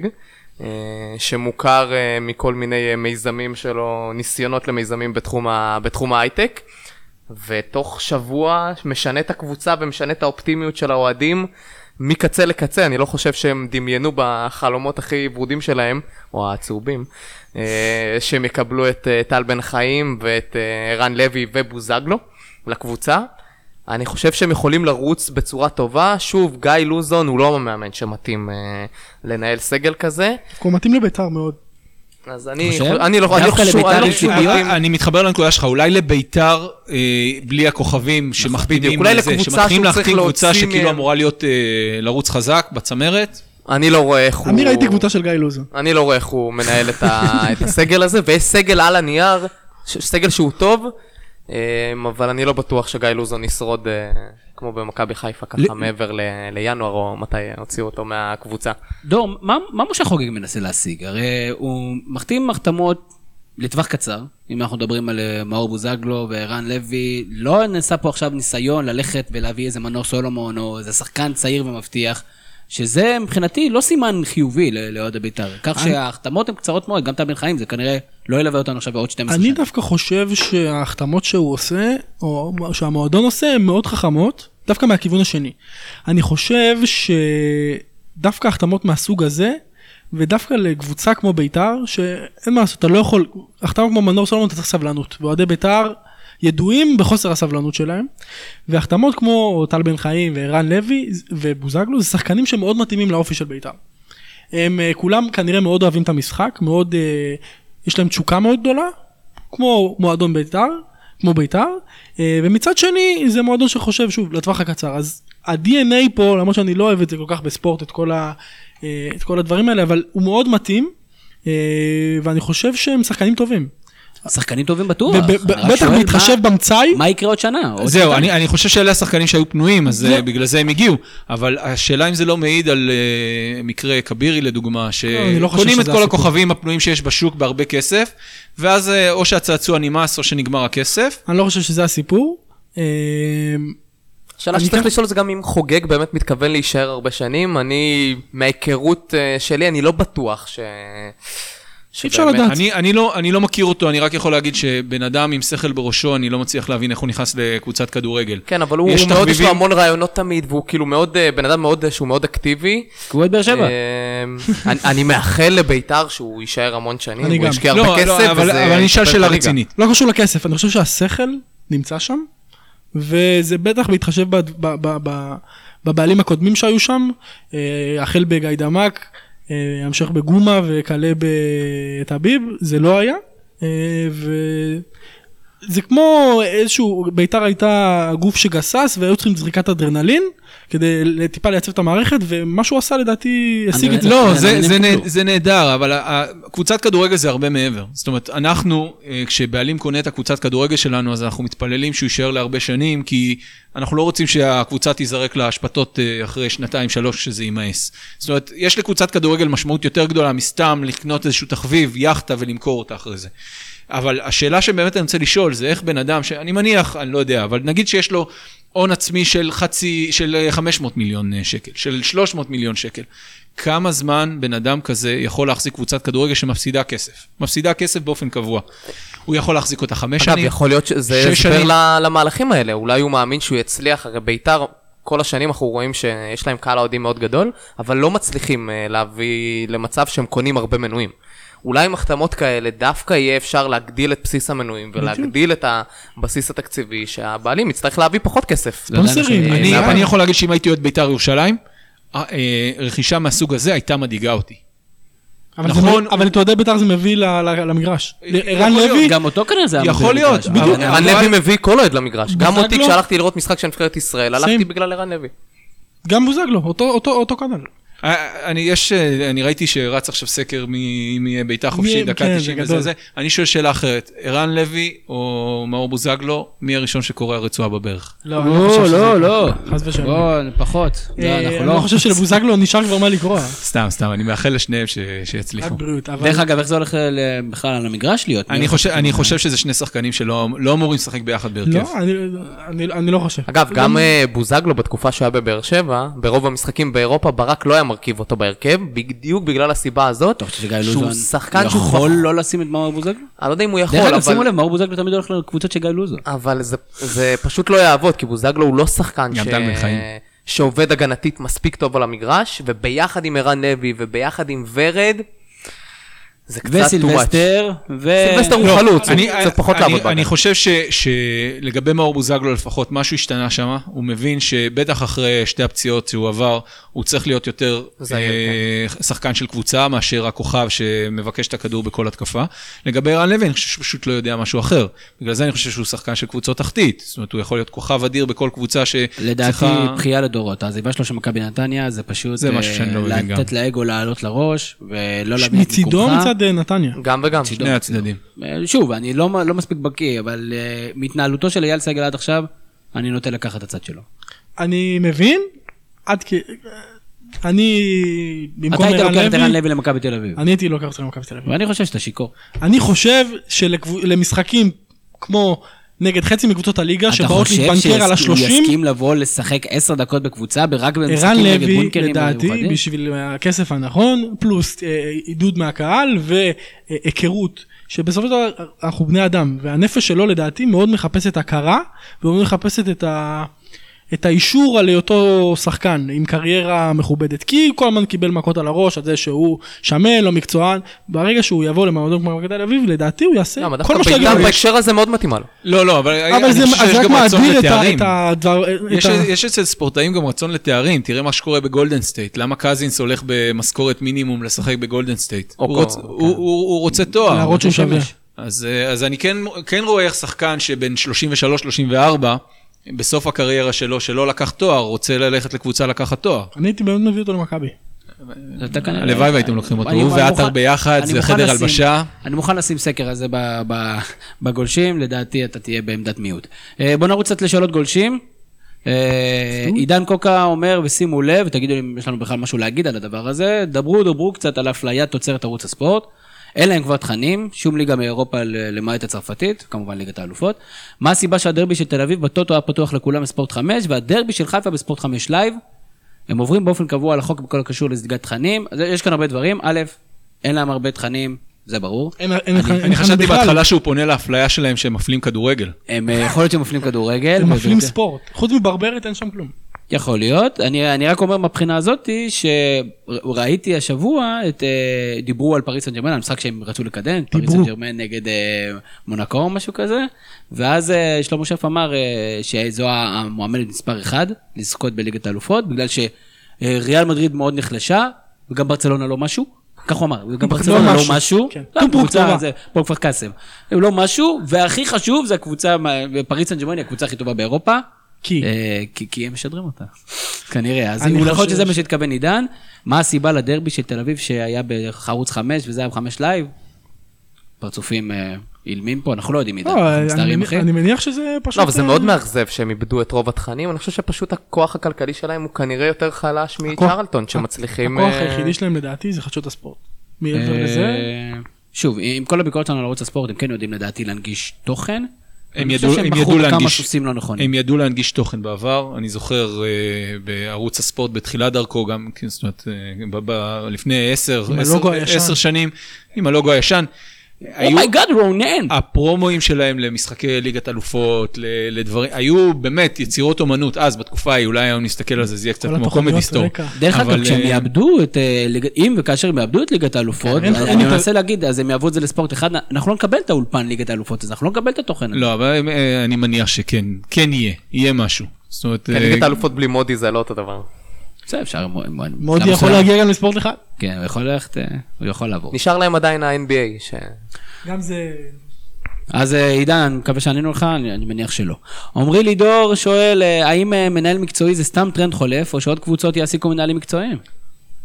אה, שמוכר אה, מכל מיני אה, מיזמים שלו, ניסיונות למיזמים בתחום, ה, בתחום ההייטק. ותוך שבוע משנה את הקבוצה ומשנה את האופטימיות של האוהדים מקצה לקצה, אני לא חושב שהם דמיינו בחלומות הכי ורודים שלהם, או הצהובים, שהם יקבלו את טל בן חיים ואת ערן לוי ובוזגלו לקבוצה. אני חושב שהם יכולים לרוץ בצורה טובה. שוב, גיא לוזון הוא לא המאמן שמתאים אה, לנהל סגל כזה, הוא מתאים לביתר מאוד. אז אני, חושב? אני לא אני לא חושב אני לא חושב. אני מתחבר לנקודה שלך, אולי לביתר, אה, בלי הכוכבים שמכבידים, בדיוק, אולי לזה, לקבוצה שמתחילים להחתים קבוצה שכאילו. אמורה להיות, אה, לרוץ חזק בצמרת. אני לא רואה איך הוא... אני ראיתי קבוצה של גיא לוזון. אני לא רואה איך הוא מנהל את, ה... את הסגל הזה, ויש סגל על הנייר, ש... סגל שהוא טוב, אבל אני לא בטוח שגיא לוזון ישרוד אה, כמו במכבי חיפה, ככה מעבר. לינואר, או מתי הוציאו אותו מהקבוצה. דור, מה, משה חוגג מנסה להשיג? הרי הוא מחתים החתמות לטווח קצר, אם אנחנו מדברים על אה, מאור בוזגלו וערן לוי, לא נעשה פה עכשיו ניסיון ללכת ולהביא איזה מנור סולומון או איזה שחקן צעיר ומבטיח, שזה מבחינתי לא סימן חיובי ל- לאוהדי בית"ר. כך שההחתמות הן קצרות מאוד, גם טל בן חיים, זה כנראה לא ילווה אותנו עכשיו בעוד 12 אני שנה. דווקא חושב שההחתמות שהוא עושה, או שהמועדון עושה, הן מאוד חכמות, דווקא מהכיוון השני. אני חושב שדווקא החתמות מהסוג הזה, ודווקא לקבוצה כמו ביתר, שאין מה לעשות, אתה לא יכול, החתמה כמו מנור סולומון אתה צריך סבלנות, ואוהדי ביתר ידועים בחוסר הסבלנות שלהם, והחתמות כמו טל בן חיים וערן לוי ובוזגלו, זה שחקנים שמאוד מתאימים לאופי של ביתר. הם אה, כולם כנראה מאוד אוהבים את המשחק, מאוד, אה, יש להם תשוקה מאוד גדולה, כמו מועדון בית"ר, כמו בית"ר, אה, ומצד שני זה מועדון שחושב שוב לטווח הקצר, אז ה-DNA פה, למרות שאני לא אוהב את זה כל כך בספורט, את כל, ה, את כל הדברים האלה, אבל הוא מאוד מתאים, ואני חושב שהם שחקנים טובים. שחקנים טובים בטוח. שואל בהתחשב במצאי, מה יקרה עוד שנה? זהו? אני, אני חושב שאלה השחקנים שהיו פנויים, אז זה... בגלל זה הם הגיעו. אבל השאלה אם זה לא מעיד על uh, מקרה כבירי, לדוגמה, לא חושב שקונים את שזה כל. הכוכבים הפנויים שיש בשוק בהרבה כסף, ואז uh, או שהצעצוע נמאס או שנגמר הכסף. אני לא חושב שזה הסיפור. אה, השאלה שצריך כן- לשאול זה גם אם חוגג באמת מתכוון להישאר הרבה שנים, אני, מההיכרות אה, שלי, אני לא בטוח ש... אי אפשר לדעת. אני, אני, לא, אני לא מכיר אותו, אני רק יכול להגיד שבן אדם עם שכל בראשו, אני לא מצליח להבין איך הוא נכנס לקבוצת כדורגל. כן, אבל הוא יש הוא מאוד, יש לו המון רעיונות תמיד, והוא כאילו מאוד, אה, בן אדם מאוד, אה, שהוא מאוד אקטיבי. הוא אוהד באר שבע. אמ, אני- אני מאחל לביתר שהוא יישאר המון שנים, אני הוא. ישקיע לא, הרבה לא, כסף, אבל, וזה אבל אני אשאל שאלה. רצינית. לא קשור לכסף, אני חושב שהשכל נמצא שם, וזה בטח בהתחשב ב- ב- ב- ב- בבעלים הקודמים שהיו שם, אה, החל בגיידמק, אה, המשך בגומה וכלה בטביב, זה לא היה, אה, זה כמו איזשהו, ביתר הייתה גוף שגסס והיו צריכים זריקת אדרנלין כדי טיפה לייצב את המערכת ומה שהוא עשה לדעתי השיג את זה. לא, זה- זה, זה- זה, זה- נה- זה נהדר, אבל קבוצת כדורגל זה הרבה מעבר. זאת אומרת, אנחנו, אה, כשבעלים קונה את הקבוצת כדורגל שלנו, אז אנחנו מתפללים שהוא יישאר להרבה שנים, כי אנחנו לא רוצים שהקבוצה תיזרק לאשפתות אה, אחרי שנתיים, שלוש, שזה יימאס. זאת אומרת, יש לקבוצת כדורגל משמעות יותר גדולה מסתם לקנות איזשהו תחביב, יאכטה ולמכור אותה אחרי זה. אבל השאלה שבאמת אני רוצה לשאול זה איך בן אדם, שאני מניח, אני לא יודע, אבל נגיד שיש לו הון עצמי של חצי, של אה, 500 מיליון אה, שקל, של 300 מיליון שקל. כמה זמן בן אדם כזה יכול להחזיק קבוצת כדורגל שמפסידה כסף? מפסידה כסף באופן קבוע. הוא יכול להחזיק אותה חמש אגב, שנים? יכול להיות שזה הסבר למהלכים האלה, אולי הוא מאמין שהוא יצליח, הרי ביתר, כל השנים אנחנו רואים שיש להם קהל אוהדים מאוד גדול, אבל לא מצליחים אה, להביא למצב שהם קונים הרבה מנויים. אולי עם החתמות כאלה דווקא יהיה אפשר להגדיל את בסיס המנויים ולהגדיל את הבסיס התקציבי שהבעלים יצטרך להביא פחות כסף. לא ספונסרים, אני- אני, אה, יכול להגיד שאם הייתי אוהד בית"ר ירושלים, אה, אה, רכישה מהסוג הזה הייתה מדאיגה אותי. אבל זה נכון. מ- אבל את אוהדי בית"ר זה מביא ל- ל- למגרש. ערן. לוי, גם אותו כנראה זה היה יכול מביא להיות, ערן לוי מביא כל אוהד למגרש. גם? אותי כשהלכתי לראות משחק של נבחרת ישראל, הלכתי. בגלל ערן לוי. גם בוזגלו, אותו- אותו אותו כנ"ל. אה, אני, יש, אה, אני ראיתי שרץ עכשיו סקר מ- מביתר חופשי, מי- דקה כן, 90 זה וזה. זה. אני שואל שאלה אחרת, ערן לוי או מאור בוזגלו, מי הראשון שקורע רצועה בברך? לא, לא לא, לא. לא. חס ושלום. בוא, פחות. לא, אה, אנחנו אני לא. לא חושב שלבוזגלו נשאר כבר מה לקרוא. סתם, סתם, אני מאחל לשניהם ש- רק שיצליחו. בריאות. אבל- דרך אגב, איך זה הולך ל- בכלל על המגרש להיות? אני חושב, אני חושב שזה שני שחקנים שלא לא אמורים לשחק ביחד בהרכב. לא, אני- אני- אני לא חושב. אגב, גם אה, בוזגלו בתקופה שהוא היה בבאר שבע, ברוב המשחקים באירופה, ברק לא היה מרכיב אותו בהרכב, בדיוק בגלל הסיבה הזאת, שהוא שחקן שהוא... יכול לא לשים את מאור בוזגלו? אני לא יודע אם הוא יכול, דרך אגב, שימו אבל... לב, מאור בוזגלו תמיד הולך לקבוצות של גיא לוזון. אבל זה, זה פשוט לא יעבוד, כי בוזגלו הוא לא שחקן ש... שעובד הגנתית מספיק טוב על המגרש, וביחד עם ערן לוי וביחד עם ורד, זה קצת too much. וסילבסטר, ו... סילבסטר הוא לא, חלוץ, אני- הוא קצת פחות לעבוד אני. חושב ש- שלגבי מאור בוזגלו לפחות, משהו השתנה שם. הוא מבין שבטח אחרי שתי הפציעות שהוא עבר, הוא צריך להיות יותר זהיר, אה, שחקן של קבוצה מאשר הכוכב שמבקש את הכדור בכל התקפה. לגבי ערן לוי, אני חושב שהוא פשוט לא יודע משהו אחר. בגלל זה אני חושב שהוא שחקן של קבוצות תחתית. זאת אומרת, הוא יכול להיות כוכב אדיר בכל קבוצה שצריכה... לדעתי בכייה לדורות, העזיבה שלו של מכבי נתניה זה פשוט זה משהו שאני לא אה, מבין גם. לתת לאגו לעלות לראש ולא להבין את מצידו מצד אה, נתניה. גם וגם. שני הצדדים. אה, שוב, אני לא לא מספיק בקיא, אבל אה, מהתנהלותו של אייל סגל עד עכשיו, אני נוטה לקחת את הצד שלו. אני מבין, עד כי... אני אתה במקום היית ערן לוקח את ערן לוי, לוי למכבי תל אביב. אני הייתי לוקח אותו למכבי תל אביב. ואני חושב שאתה שיכור. אני חושב שלמשחקים כמו נגד חצי מקבוצות הליגה אתה שבאות חושב להתבנקר על שהוא השלושים, יסכים לבוא לשחק עשר דקות בקבוצה רק ערן במשחקים נגד לוי בונקרים לדעתי מיוחדים? בשביל הכסף הנכון פלוס אה, עידוד מהקהל והיכרות שבסופו של דבר אנחנו בני אדם והנפש שלו לדעתי מאוד מחפשת הכרה ומאוד מחפשת את ה... את האישור על היותו שחקן עם קריירה מכובדת כי כל הזמן קיבל מכות על הראש על זה שהוא שמן לא מקצוען ברגע שהוא יבוא למועדון כמו מכבי תל אביב לדעתי הוא יעשה למה, כל מה בית"ר לו. בהקשר הזה מאוד מתאימה לו. לא, לא, אבל אבל אני זה חושב שיש גם רצון מאדיר את ה- לתארים. את הדבר יש, את ה- יש אצל ספורטאים גם רצון לתארים, תראה מה שקורה בגולדן סטייט. למה קאזינס הולך במשכורת מינימום לשחק בגולדן סטייט? הוא, רוצה, כן. הוא, הוא, הוא רוצה תואר. להראות שהוא שווה. אז, אה, אז אני כן, כן רואה איך שחקן שבין 33-34, בסוף הקריירה שלו, שלא לקח תואר, רוצה ללכת לקבוצה לקחת תואר. אני הייתי באמת מביא אותו למכבי. הלוואי והייתם לוקחים אותו. הוא ועטר ביחד, איזה חדר הלבשה. אני מוכן לשים סקר הזה ב- ב- בגולשים, לדעתי אתה תהיה בעמדת מיעוט. אה, בוא נרוץ קצת לשאלות גולשים. אה, עידן קוקה אומר, ושימו לב, תגידו לי אם יש לנו בכלל משהו להגיד על הדבר הזה, דברו, דברו קצת על אפליית תוצרת ערוץ הספורט. אין להם כבר תכנים, שום ליגה מאירופה למעט הצרפתית, כמובן ליגת האלופות. מה הסיבה שהדרבי של תל אביב בטוטו היה פתוח לכולם בספורט 5, והדרבי של חיפה בספורט 5 live? הם עוברים באופן קבוע על החוק בכל הקשור לזליגת תכנים. אז יש כאן הרבה דברים. א', אין להם הרבה תכנים, זה ברור. אין- אין- אין- אני אין חשבתי בכלל. בהתחלה שהוא פונה לאפליה שלהם שהם מפלים כדורגל. הם, אה, יכול להיות שהם מפלים כדורגל. הם מפלים ספורט. חוץ מברברת אין שם כלום. יכול להיות. אני, אני רק אומר מהבחינה הזאתי, שראיתי השבוע את, אה, דיברו על פריס סן ג'רמן, על משחק שהם רצו לקדם, פריס דיברו. סן ג'רמן נגד אה, מונקו או משהו כזה, ואז אה, שלמה שף אמר שזו המועמדת מספר 1 לזכות בליגת האלופות, בגלל שריאל מדריד מאוד נחלשה, וגם ברצלונה לא משהו. כך הוא אמר, גם לא ברצלונה לא משהו. כן. לא, קבוצה, הפועל כפר קאסם, לא משהו, והכי חשוב זה הקבוצה, פריז סן ז'רמן, הקבוצה הכי טובה באירופה, כי אה, כי כי הם משדרים אותה, כנראה, אז יכול להיות חושב שזה מה שהתכוון עידן, מה הסיבה לדרבי של תל אביב שהיה בערוץ 5 וזה היה בחמש live, פרצופים אה, אילמים פה, אנחנו לא יודעים עידן, לא, אנחנו מצטערים מניח- אחי. אני מניח שזה פשוט... לא, אבל זה אה, מאוד מאכזב שהם איבדו את רוב התכנים, אני חושב שפשוט הכוח הכלכלי שלהם הוא כנראה יותר חלש מצ'רלטון, שמצליחים... הכוח היחידי שלהם לדעתי זה חדשות הספורט. מעבר לזה, שוב, עם כל הביקורת שלנו על ערוץ הספורט, הם כן יודעים לדעתי להנגיש תוכן. הם ידעו, הם ידעו להנגיש, לא נכונים. הם ידעו להנגיש תוכן בעבר, אני זוכר אה, בערוץ הספורט בתחילת דרכו, גם, כן, זאת אומרת, אה, לפני עשר, עשר. עשר שנים, עם הלוגו הישן. היו- oh my god רונן! הפרומואים שלהם למשחקי ליגת אלופות, ל- לדברים, היו באמת יצירות אומנות, אז בתקופה ההיא, אולי היום נסתכל על זה, זה יהיה קצת כמו comedy store. רקע. דרך אבל, אגב, כשהם אה, יאבדו את, אה, אם וכאשר הם יאבדו את ליגת האלופות, אין- אני מנסה להגיד, אז הם יעברו את זה לספורט אחד, אנחנו לא נקבל את האולפן ליגת האלופות הזה, אנחנו לא נקבל את התוכן. לא, אבל אה, אני מניח שכן, כן יהיה, יהיה משהו. זאת אומרת, כן, ליגת האלופות בלי מודי זה לא אותו דבר. בסדר, אפשר... מודי יכול? להגיע גם לספורט אחד. כן, הוא יכול ללכת, אה, הוא יכול לעבור. נשאר להם עדיין ה-NBA, ש... גם זה... אז אה, עידן, אני מקווה שענינו לך, אני אני מניח שלא. עמרי לידור שואל, אה, האם מנהל מקצועי זה סתם טרנד חולף, או שעוד קבוצות יעסיקו מנהלים מקצועיים?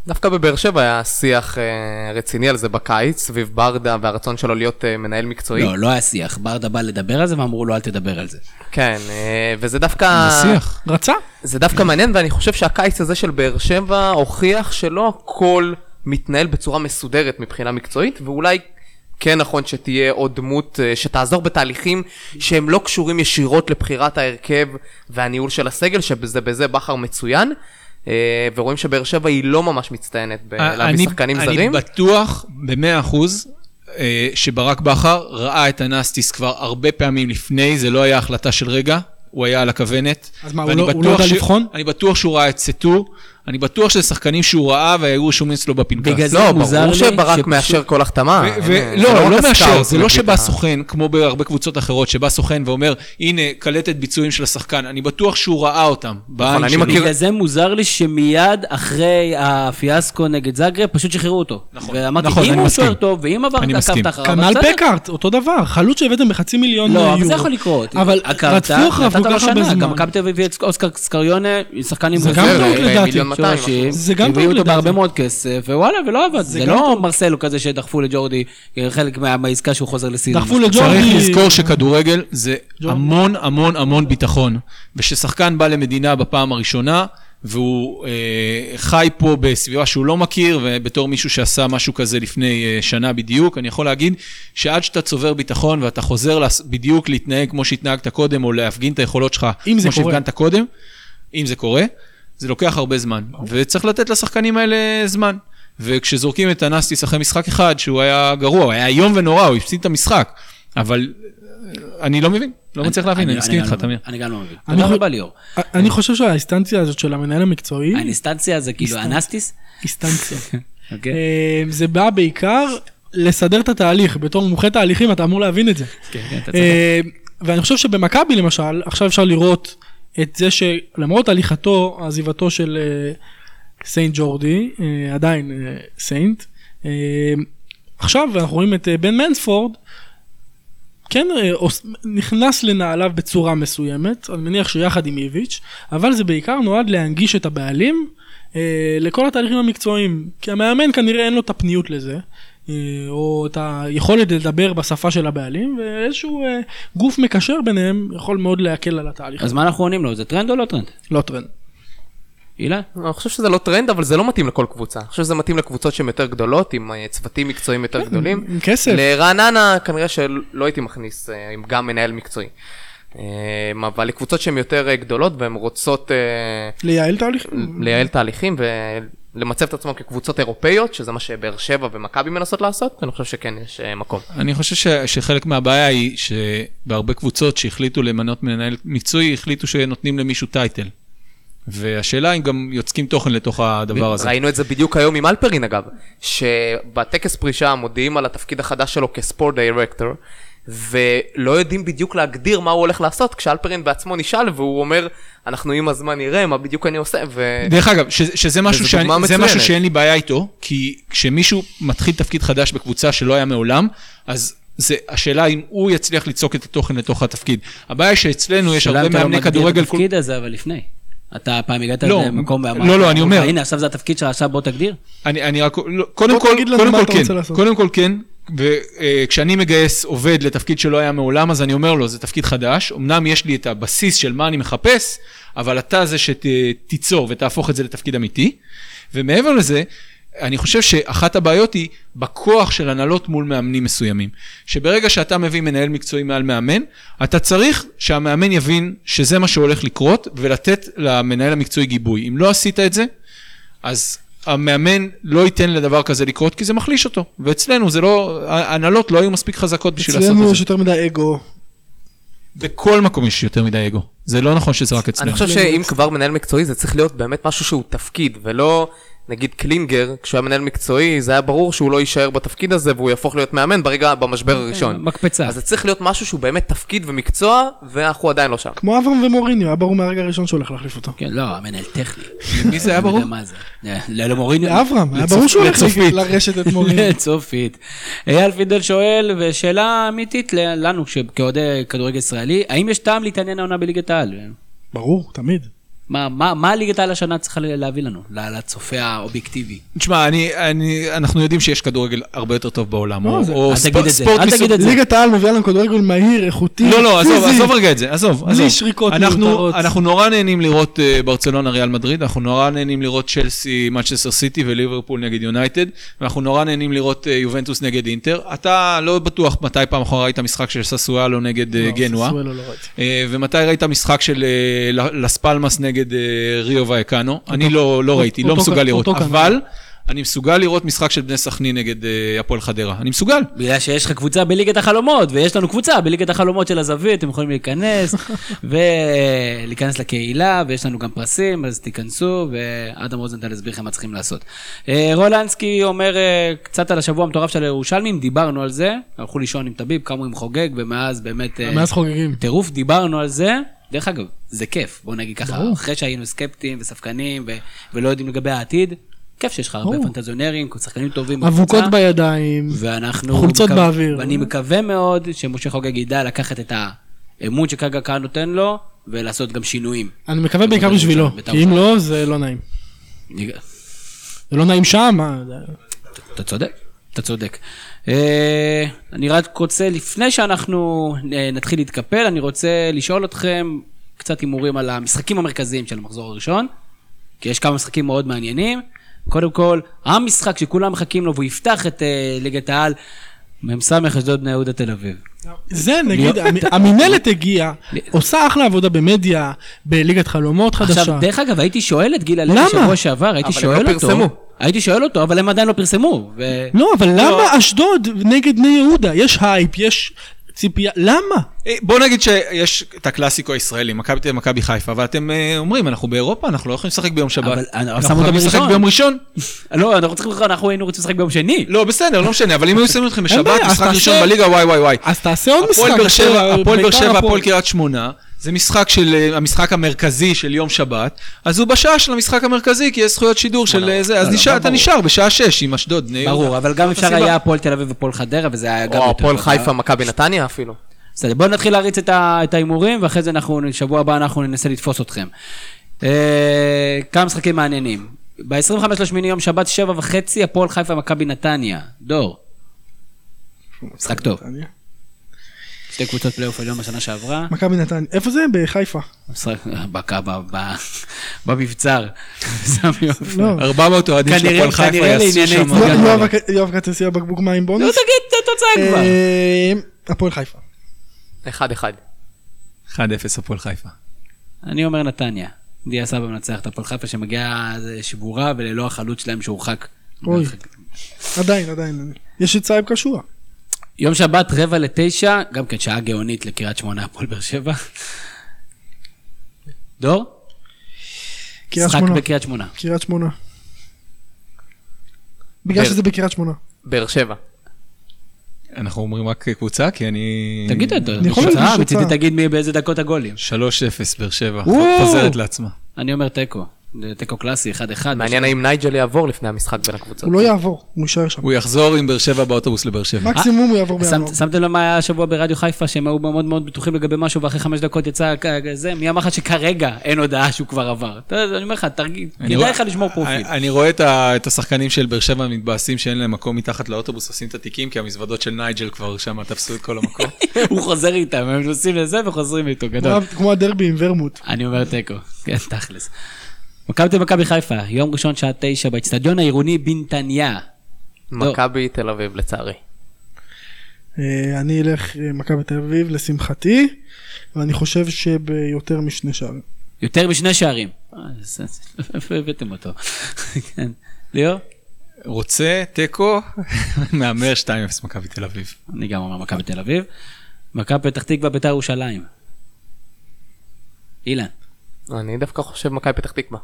דווקא בבאר שבע היה שיח אה, רציני על זה בקיץ, סביב ברדה והרצון שלו להיות אה, מנהל מקצועי. לא, לא היה שיח. ברדה בא לדבר על זה ואמרו לו אל תדבר על זה. כן, אה, וזה דווקא... זה שיח. רצה? זה דווקא מעניין, ואני חושב שהקיץ הזה של באר שבע הוכיח שלא הכל מתנהל בצורה מסודרת מבחינה מקצועית, ואולי כן נכון שתהיה עוד דמות אה, שתעזור בתהליכים שהם לא קשורים ישירות לבחירת ההרכב והניהול של הסגל, שבזה בזה בכר מצוין. אה, ורואים שבאר שבע היא לא ממש מצטיינת בלהביא אני- שחקנים אני זרים. בטוח במאה אחוז אה, שברק בכר ראה את הנסטיס כבר הרבה פעמים לפני, זה לא היה החלטה של רגע, הוא היה על הכוונת. אז מה, הוא לא- הוא בטוח לא יודע ש- לבחון? אני בטוח שהוא ראה את סטו, אני בטוח שזה שחקנים שהוא ראה והיו רשומים אצלו בפנקס. בגלל זה לא, מוזר ברור לי שברק שפשוט- מאשר כל החתמה. לא, רק לא מאשר, זה לא שבא סוכן, כמו בהרבה קבוצות אחרות, שבא סוכן ואומר, הנה, קלטת ביצועים של השחקן, אני בטוח שהוא ראה אותם. בעין נכון, בגלל זה מוזר לי שמיד אחרי הפיאסקו נגד זאגרב, פשוט שחררו אותו. נכון, ואמרתי, נכון, אם אני הוא מסכים. שוער טוב, ואם עבר אני את מסכים. עקבת אחריו, כנ"ל. פקארט, אותו דבר, חלוץ שהבאתם בחצי מיליון לא, יורו. אבל זה יכול לקרות. אבל רדפו אחריו כל כך הרבה זמן. גם מכבי תל אביב הביאה את אוסקר סקריונה, שחקן עם זה גם רזרבה, טעות אה, לדעתי. מיליון מאתיים, שורשים, זה גם הביאו אותו בהרבה. מאוד כסף, ווואלה, ולא עבד. זה לא. מרסלו כזה שדחפו לג'ורדי, חלק מה- מהעסקה שהוא חוזר לסין. דחפו. לג'ורדי. צריך לזכור שכדורגל זה ג'ורדי. המון המון המון ביטחון. וששחקן בא למדינה בפעם הראשונה, והוא אה, חי פה בסביבה שהוא לא מכיר, ובתור מישהו שעשה משהו כזה לפני אה, שנה בדיוק, אני יכול להגיד שעד שאתה צובר ביטחון ואתה חוזר לס- בדיוק להתנהג כמו שהתנהגת קודם, או להפגין את היכולות שלך אם זה כמו קורה. שהפגנת קודם, אם זה קורה, זה לוקח הרבה זמן. וצריך לתת לשחקנים האלה זמן. וכשזורקים את הנסטיס אחרי משחק אחד, שהוא היה גרוע, הוא היה איום ונורא, הוא הפסיד את המשחק. אבל אה, אני לא מבין, לא מצליח להבין, אני מסכים גם איתך, לא תמיר. מבין, אני גם לא מבין. תודה רבה ליאור. אני חושב שהאינסטנציה הזאת של המנהל המקצועי, האינסטנציה זה כאילו. אנסטיס? אינסטנציה. אוקיי. אה, זה בא בעיקר לסדר את התהליך, בתור מומחה תהליכים אתה אמור להבין את זה. כן, כן, אתה צודק. אה, ואני חושב שבמכבי למשל, עכשיו אפשר לראות את זה שלמרות הליכתו, עזיבתו של אה, סיינט ג'ורדי, אה, עדיין אה, סיינט, עכשיו אנחנו רואים את בן מנספורד, כן נכנס לנעליו בצורה מסוימת, אני מניח שיחד עם איביץ', אבל זה בעיקר נועד להנגיש את הבעלים לכל התהליכים המקצועיים, כי המאמן כנראה אין לו את הפניות לזה. אה, או את היכולת לדבר בשפה של הבעלים, ואיזשהו אה, גוף מקשר ביניהם יכול מאוד להקל על התהליך. אז מה אנחנו עונים לו? זה טרנד או לא טרנד? לא טרנד. אילן? אני חושב שזה לא טרנד, אבל זה לא מתאים לכל קבוצה. אני חושב שזה מתאים לקבוצות שהן יותר גדולות, עם אה, צוותים מקצועיים יותר גדולים. עם כסף. לרעננה כנראה שלא הייתי מכניס עם גם מנהל מקצועי. אבל לקבוצות שהן יותר גדולות והן רוצות לייעל תהליך. לייעל תהליכים ולמצב את עצמם כקבוצות אירופאיות, שזה מה שבאר שבע ומכבי מנסות לעשות, אני חושב שכן יש אה, מקום. אני חושב ש, שחלק מהבעיה היא שבהרבה קבוצות שהחליטו למנות מנהל מקצועי, החליטו שנותנים למישהו טייטל. והשאלה אם גם יוצקים תוכן לתוך הדבר הזה. ראינו את זה בדיוק היום עם אלפרין אגב, שבטקס פרישה מודיעים על התפקיד החדש שלו כספורט דירקטור, ולא יודעים בדיוק להגדיר מה הוא הולך לעשות, כשאלפרין בעצמו נשאל והוא אומר, אנחנו עם הזמן נראה מה בדיוק אני עושה, ו... דרך אגב, ש, שזה משהו, שאני, זה משהו. שאין לי בעיה איתו, כי כשמישהו מתחיל תפקיד חדש בקבוצה שלא היה מעולם, אז זה השאלה אם הוא יצליח ליצוק את התוכן לתוך התפקיד. הבעיה שאצלנו יש השאלה הרבה אם אתה לא מאמני מגדיר את כדורגל... כל- התפקיד הזה, אבל לפני. אתה פעם הגעת לא, למקום... לא, ואמרת, לא, אני אומר- הנה, עכשיו זה התפקיד שלך, עכשיו בוא תגדיר. אני, אני רק, לא, קודם כל, לנו קודם כל כן. קודם כל כן, וכשאני מגייס עובד לתפקיד שלא היה מעולם, אז אני אומר לו, זה תפקיד חדש, אמנם יש לי את הבסיס של מה אני מחפש, אבל אתה זה שתיצור ותהפוך את זה לתפקיד אמיתי, ומעבר לזה, אני חושב שאחת הבעיות היא בכוח של הנהלות מול מאמנים מסוימים. שברגע שאתה מביא מנהל מקצועי מעל מאמן, אתה צריך שהמאמן יבין שזה מה שהולך לקרות, ולתת למנהל המקצועי גיבוי. אם לא עשית את זה, אז המאמן לא ייתן לדבר כזה לקרות, כי זה מחליש אותו. ואצלנו זה לא, ההנהלות לא היו מספיק חזקות בשביל לעשות אצלנו את יש זה. יותר מדי אגו. בכל מקום יש יותר מדי אגו. זה לא נכון שזה רק אצלנו. אני חושב שאם כבר מנהל מקצועי זה צריך להיות באמת משהו שהוא תפקיד, ולא נגיד קלינגר, כשהוא היה מנהל מקצועי, זה היה ברור שהוא לא יישאר בתפקיד הזה והוא יהפוך להיות מאמן ברגע, במשבר הראשון. מקפצה. אז זה צריך להיות משהו שהוא באמת תפקיד ומקצוע, ואנחנו עדיין לא שם. כמו אברהם ומוריניו, היה ברור מהרגע הראשון שהוא הולך להחליף אותו. כן, לא, המנהל טכני. מי זה היה ברור? אני יודע מה זה. לא, למוריניו. לאברהם, היה ברור שהוא הולך לצופית. לרשת את מוריניו. צופית. אייל פידל שואל, ושאלה אמיתית לנו, כאוהדי כדורגל ישראלי, האם יש טעם להתעניין העונה בליגת העל? ברור, תמיד. מה, מה, מה ליגת העל השנה צריכה להביא לנו, ל- לצופה האובייקטיבי? תשמע, אני, אני, אנחנו יודעים שיש כדורגל הרבה יותר טוב בעולם. לא, או, זה- או אל ספ- תגיד את זה, ספורט אל מסוג- תגיד את זה. ליגת העל מביאה לנו כדורגל מהיר, איכותי, לא, לא, עזוב, פיזי. עזוב רגע את זה, עזוב, בלי. שריקות אנחנו, מיותרות. אנחנו נורא נהנים לראות uh, ברצלונה ריאל מדריד, אנחנו נורא נהנים לראות צ'לסי, מצ'סטר סיטי וליברפול נגד יונייטד, ואנחנו נורא נהנים לראות uh, יובנטוס נגד אינטר. אתה לא בטוח מתי פעם אחרונה ראית משחק של ססואלו נגד uh, לא, גנואה, ססואלו לא ראיתי. אה, ומתי ראית משחק של אה, לס פלמאס נגד אה, ריו ואקנו? אני לא לא ראיתי, לא מסוגל לראות. אבל אני מסוגל לראות משחק של בני סכנין נגד אה, הפועל חדרה, אני מסוגל. בגלל שיש לך קבוצה בליגת החלומות, ויש לנו קבוצה בליגת החלומות של הזווית, אתם יכולים להיכנס, ולהיכנס לקהילה, ויש לנו גם פרסים, אז תיכנסו, ואדם רוזנטל יסביר לכם מה צריכים לעשות. אה, רולנסקי אומר אה, קצת על השבוע המטורף של הירושלמים, דיברנו על זה, הלכו לישון עם טביב, קמו עם חוגג, ומאז באמת... אה, מאז חוגגים. טירוף, דיברנו על זה. דרך אגב, זה כיף, בוא נגיד ככה, ברור. אחרי שהיינו סקפטיים וספקנים ו- ולא יודעים לגבי העתיד, כיף שיש לך הרבה. פנטזיונרים, שחקנים טובים אבוקות בידיים. ואנחנו... חולצות באוויר. ואני מקווה מאוד שמשה חוגג ידע לקחת את האמון שכרגע הקהל נותן לו, ולעשות גם שינויים. אני מקווה בעיקר בית"ר בשבילו, ירושלים, בית"ר כי אם לא, זה לא נעים. זה לא נעים שם, מה, אתה צודק, אתה צודק. אה, אני רק רוצה, לפני שאנחנו אה, נתחיל להתקפל, אני רוצה לשאול אתכם קצת הימורים על המשחקים המרכזיים של המחזור הראשון, כי יש כמה משחקים מאוד מעניינים. קודם כל, המשחק שכולם מחכים לו והוא יפתח את אה, ליגת העל, מ"ס אשדוד בני יהודה תל אביב. זה נגיד, המ- המינהלת הגיעה, עושה אחלה עבודה במדיה, בליגת חלומות חדשה. עכשיו, דרך אגב, הייתי שואל את גיל הלוי למה? שבוע שעבר, הייתי אבל הם שואל לא אותו, פרסמו. הייתי שואל אותו, אבל הם עדיין לא פרסמו. ו... לא, אבל למה אשדוד נגד בני יהודה? יש הייפ, יש ציפייה, למה? אה, בוא נגיד שיש את הקלאסיקו הישראלי, מכבי תל אביב, מכבי חיפה, ואתם אה, אומרים, אנחנו באירופה, אנחנו לא יכולים לשחק ביום שבת. אבל אנחנו יכולים לשחק. ביום ראשון? לא, אנחנו צריכים, אנחנו היינו רוצים לשחק ביום שני. לא, בסדר, לא משנה, אבל אם היו שמים אתכם בשבת, משחק ראשון בליגה, וואי וואי וואי. אז תעשה עוד משחק. הפועל באר שבע, אחר, הפועל באר בית"ר, שבע, הפועל. הפועל קריית שמונה, זה משחק של, אה, המשחק המרכזי של יום שבת, אז הוא בשעה של המשחק המרכזי, כי יש זכויות שידור של אה, זה, אז לא, נשאר- לא, אתה ברור. נשאר בשעה שש עם אשדוד, בני יהודה. ברור, אבל גם אפשר הסיבה. היה הפועל תל אביב ופועל חדרה, וזה היה גם או הפועל. חיפה, מכבי נתניה אפילו. בסדר, בואו נתחיל להריץ את ההימורים, ואחרי זה אנחנו, שבוע הבא אנחנו ננסה לתפוס אתכם. אה, כמה משחקים מעניינים. ב-25 לשמיני יום שבת, שבע וחצי, הפועל חיפה, מכבי נתניה. דור. משחק טוב. שתי קבוצות פלייאוף עליון בשנה שעברה. מכבי נתניה. איפה זה? בחיפה. במבצר. סמי עופר. לא. 400 אוהדים של הפועל חיפה יעשו שם... יואב- יואב הסיע בקבוק מים לא בונוס. תגיד את התוצאה כבר. אה, הפועל חיפה. אחד אחד. 1-0 הפועל חיפה. אני אומר נתניה. דיה סבא מנצח את הפועל חיפה שמגיעה שבורה וללא החלוץ שלהם שהורחק. אוי. עדיין, עדיין. יש את סייב קשוע. יום שבת רבע לתשע, גם כן שעה גאונית לקריית שמונה הפועל באר שבע. דור? משחק שמונה. בקריית שמונה. קריית שמונה. בגלל שזה בקריית שמונה. באר שבע. אנחנו אומרים רק קבוצה, כי אני... תגיד את התוצאה, תוצאה. מצידי תגיד מי באיזה דקות הגולים. 3-0 באר שבע. חוזרת לעצמה. אני אומר תיקו. תיקו קלאסי, 1-1. מעניין האם נייג'ל יעבור לפני המשחק בין הקבוצות. הוא לא יעבור, הוא יישאר שם. הוא יחזור עם באר שבע באוטובוס לבאר שבע. מקסימום הוא יעבור בינואר. שמת- שמתם לב מה היה השבוע ברדיו חיפה, שהם היו מאוד מאוד בטוחים לגבי משהו, ואחרי חמש דקות יצא זה, מי אמר לך שכרגע אין הודעה שהוא כבר עבר? אני אומר לך, תרגיל, כדאי לך לשמור פרופיל. אני- רואה את השחקנים של באר שבע מתבאסים שאין להם מקום מתחת לאוטובוס, עושים את התיקים, כי המזוודות של נייג'ל כבר שם תפסו את כל המקום. הוא חוזר איתם, הם נוסעים לזה וחוזרים איתו, גדול. כמו הדרבי עם ורמוט. אני אומר תיקו, כן, תכלס. מכבי תל מכבי חיפה, יום ראשון שעה תשע באצטדיון העירוני בנתניה. מכבי תל אביב לצערי. אה, אני אלך אה, מכבי תל אביב לשמחתי, ואני חושב שביותר משני שערים. יותר משני שערים. איפה הבאתם אותו? כן. ליאור? רוצה תיקו, מהמר 2-0 מכבי תל אביב. אני גם אומר מכבי תל אביב. מכבי פתח תקווה ביתר ירושלים. אילן, אני דווקא חושב מכבי פתח תקווה.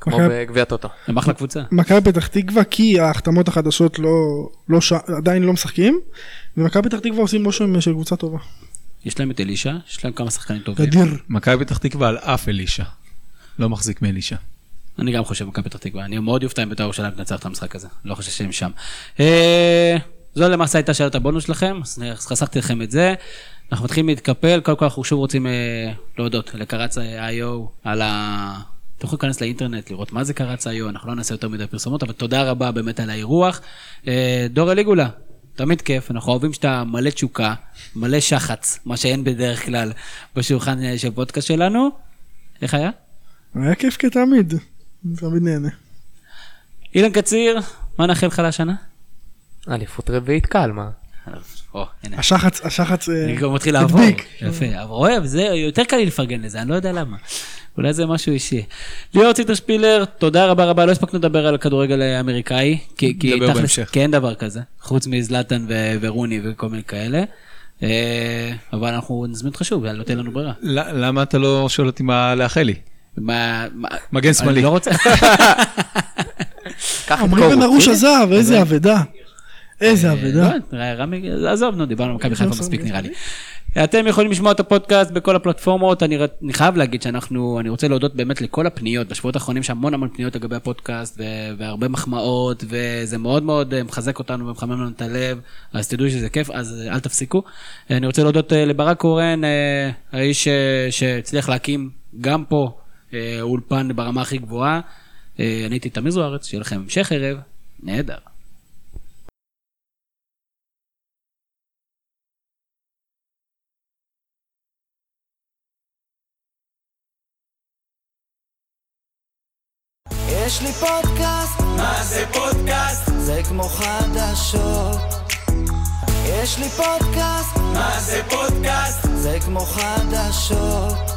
כמו בגביע טוטו. זה אחלה קבוצה. מכבי פתח תקווה כי ההחתמות החדשות לא, לא ש... עדיין לא משחקים, ומכבי פתח תקווה עושים רושם של קבוצה טובה. יש להם את אלישע, יש להם כמה שחקנים טובים. גדיר. מכבי פתח תקווה על אף אלישע. לא מחזיק מאלישע. אני גם חושב מכבי פתח תקווה. אני מאוד אופתע אם בית"ר ירושלים תנצח את המשחק הזה. לא חושב שהם שם. אה, זו למעשה הייתה שאלת הבונוס שלכם, אז חסכתי לכם את זה. אנחנו מתחילים להתקפל, קודם כל אנחנו שוב רוצים אה, להודות לקרץ איו על ה... אתם יכולים להיכנס לאינטרנט, לראות מה זה קרץ איו, אנחנו לא נעשה יותר מדי פרסומות, אבל תודה רבה באמת על האירוח. אה, דור אליגולה, תמיד כיף, אנחנו אוהבים שאתה מלא תשוקה, מלא שחץ, מה שאין בדרך כלל בשולחן אה, של פודקאסט שלנו. איך היה? היה כיף כתמיד, תמיד נהנה. אילן קציר, מה נאחל לך לשנה? אליפות רביעית קל, מה? השחץ, השחץ אה, אני כבר מתחיל לעבור. יפה, אבל רואה, זה יותר קל לי לפרגן לזה, אני לא יודע למה. אולי זה משהו אישי. ליאור ציטרשפילר, תודה רבה רבה, לא הספקנו לדבר על כדורגל האמריקאי, כי תכלס. כי אין דבר כזה, חוץ מזלטן ו- ורוני וכל מיני כאלה. אה, אבל אנחנו נזמין אותך שוב, לא תהיה לנו ברירה. ל- למה אתה לא שואל אותי מה לאחל לי? מה- מה- מגן שמאלי. אני לא רוצה... עמרי בן. ארוש עזב, איזה אבדה. איזה אבדה. לא, רמי, עזוב, נו, דיברנו על מכבי חיפה עזוב, מספיק. נראה לי. אתם יכולים לשמוע את הפודקאסט בכל הפלטפורמות, אני, אני חייב להגיד שאנחנו, אני רוצה להודות באמת לכל הפניות, בשבועות האחרונים יש המון המון פניות לגבי הפודקאסט, ו- והרבה מחמאות, וזה מאוד מאוד אה, מחזק אותנו ומחמם לנו את הלב, אז תדעו שזה כיף, אז אה, אל תפסיקו. אה, אני רוצה להודות אה, לברק קורן, אה, האיש אה, שהצליח להקים גם פה אה, אולפן ברמה הכי גבוהה. אה, אני הייתי תמיר זוארץ, שיהיה לכם המשך ערב, נהדר. יש לי פודקאסט, מה זה פודקאסט? זה כמו חדשות. יש לי פודקאסט, מה זה פודקאסט? זה כמו חדשות.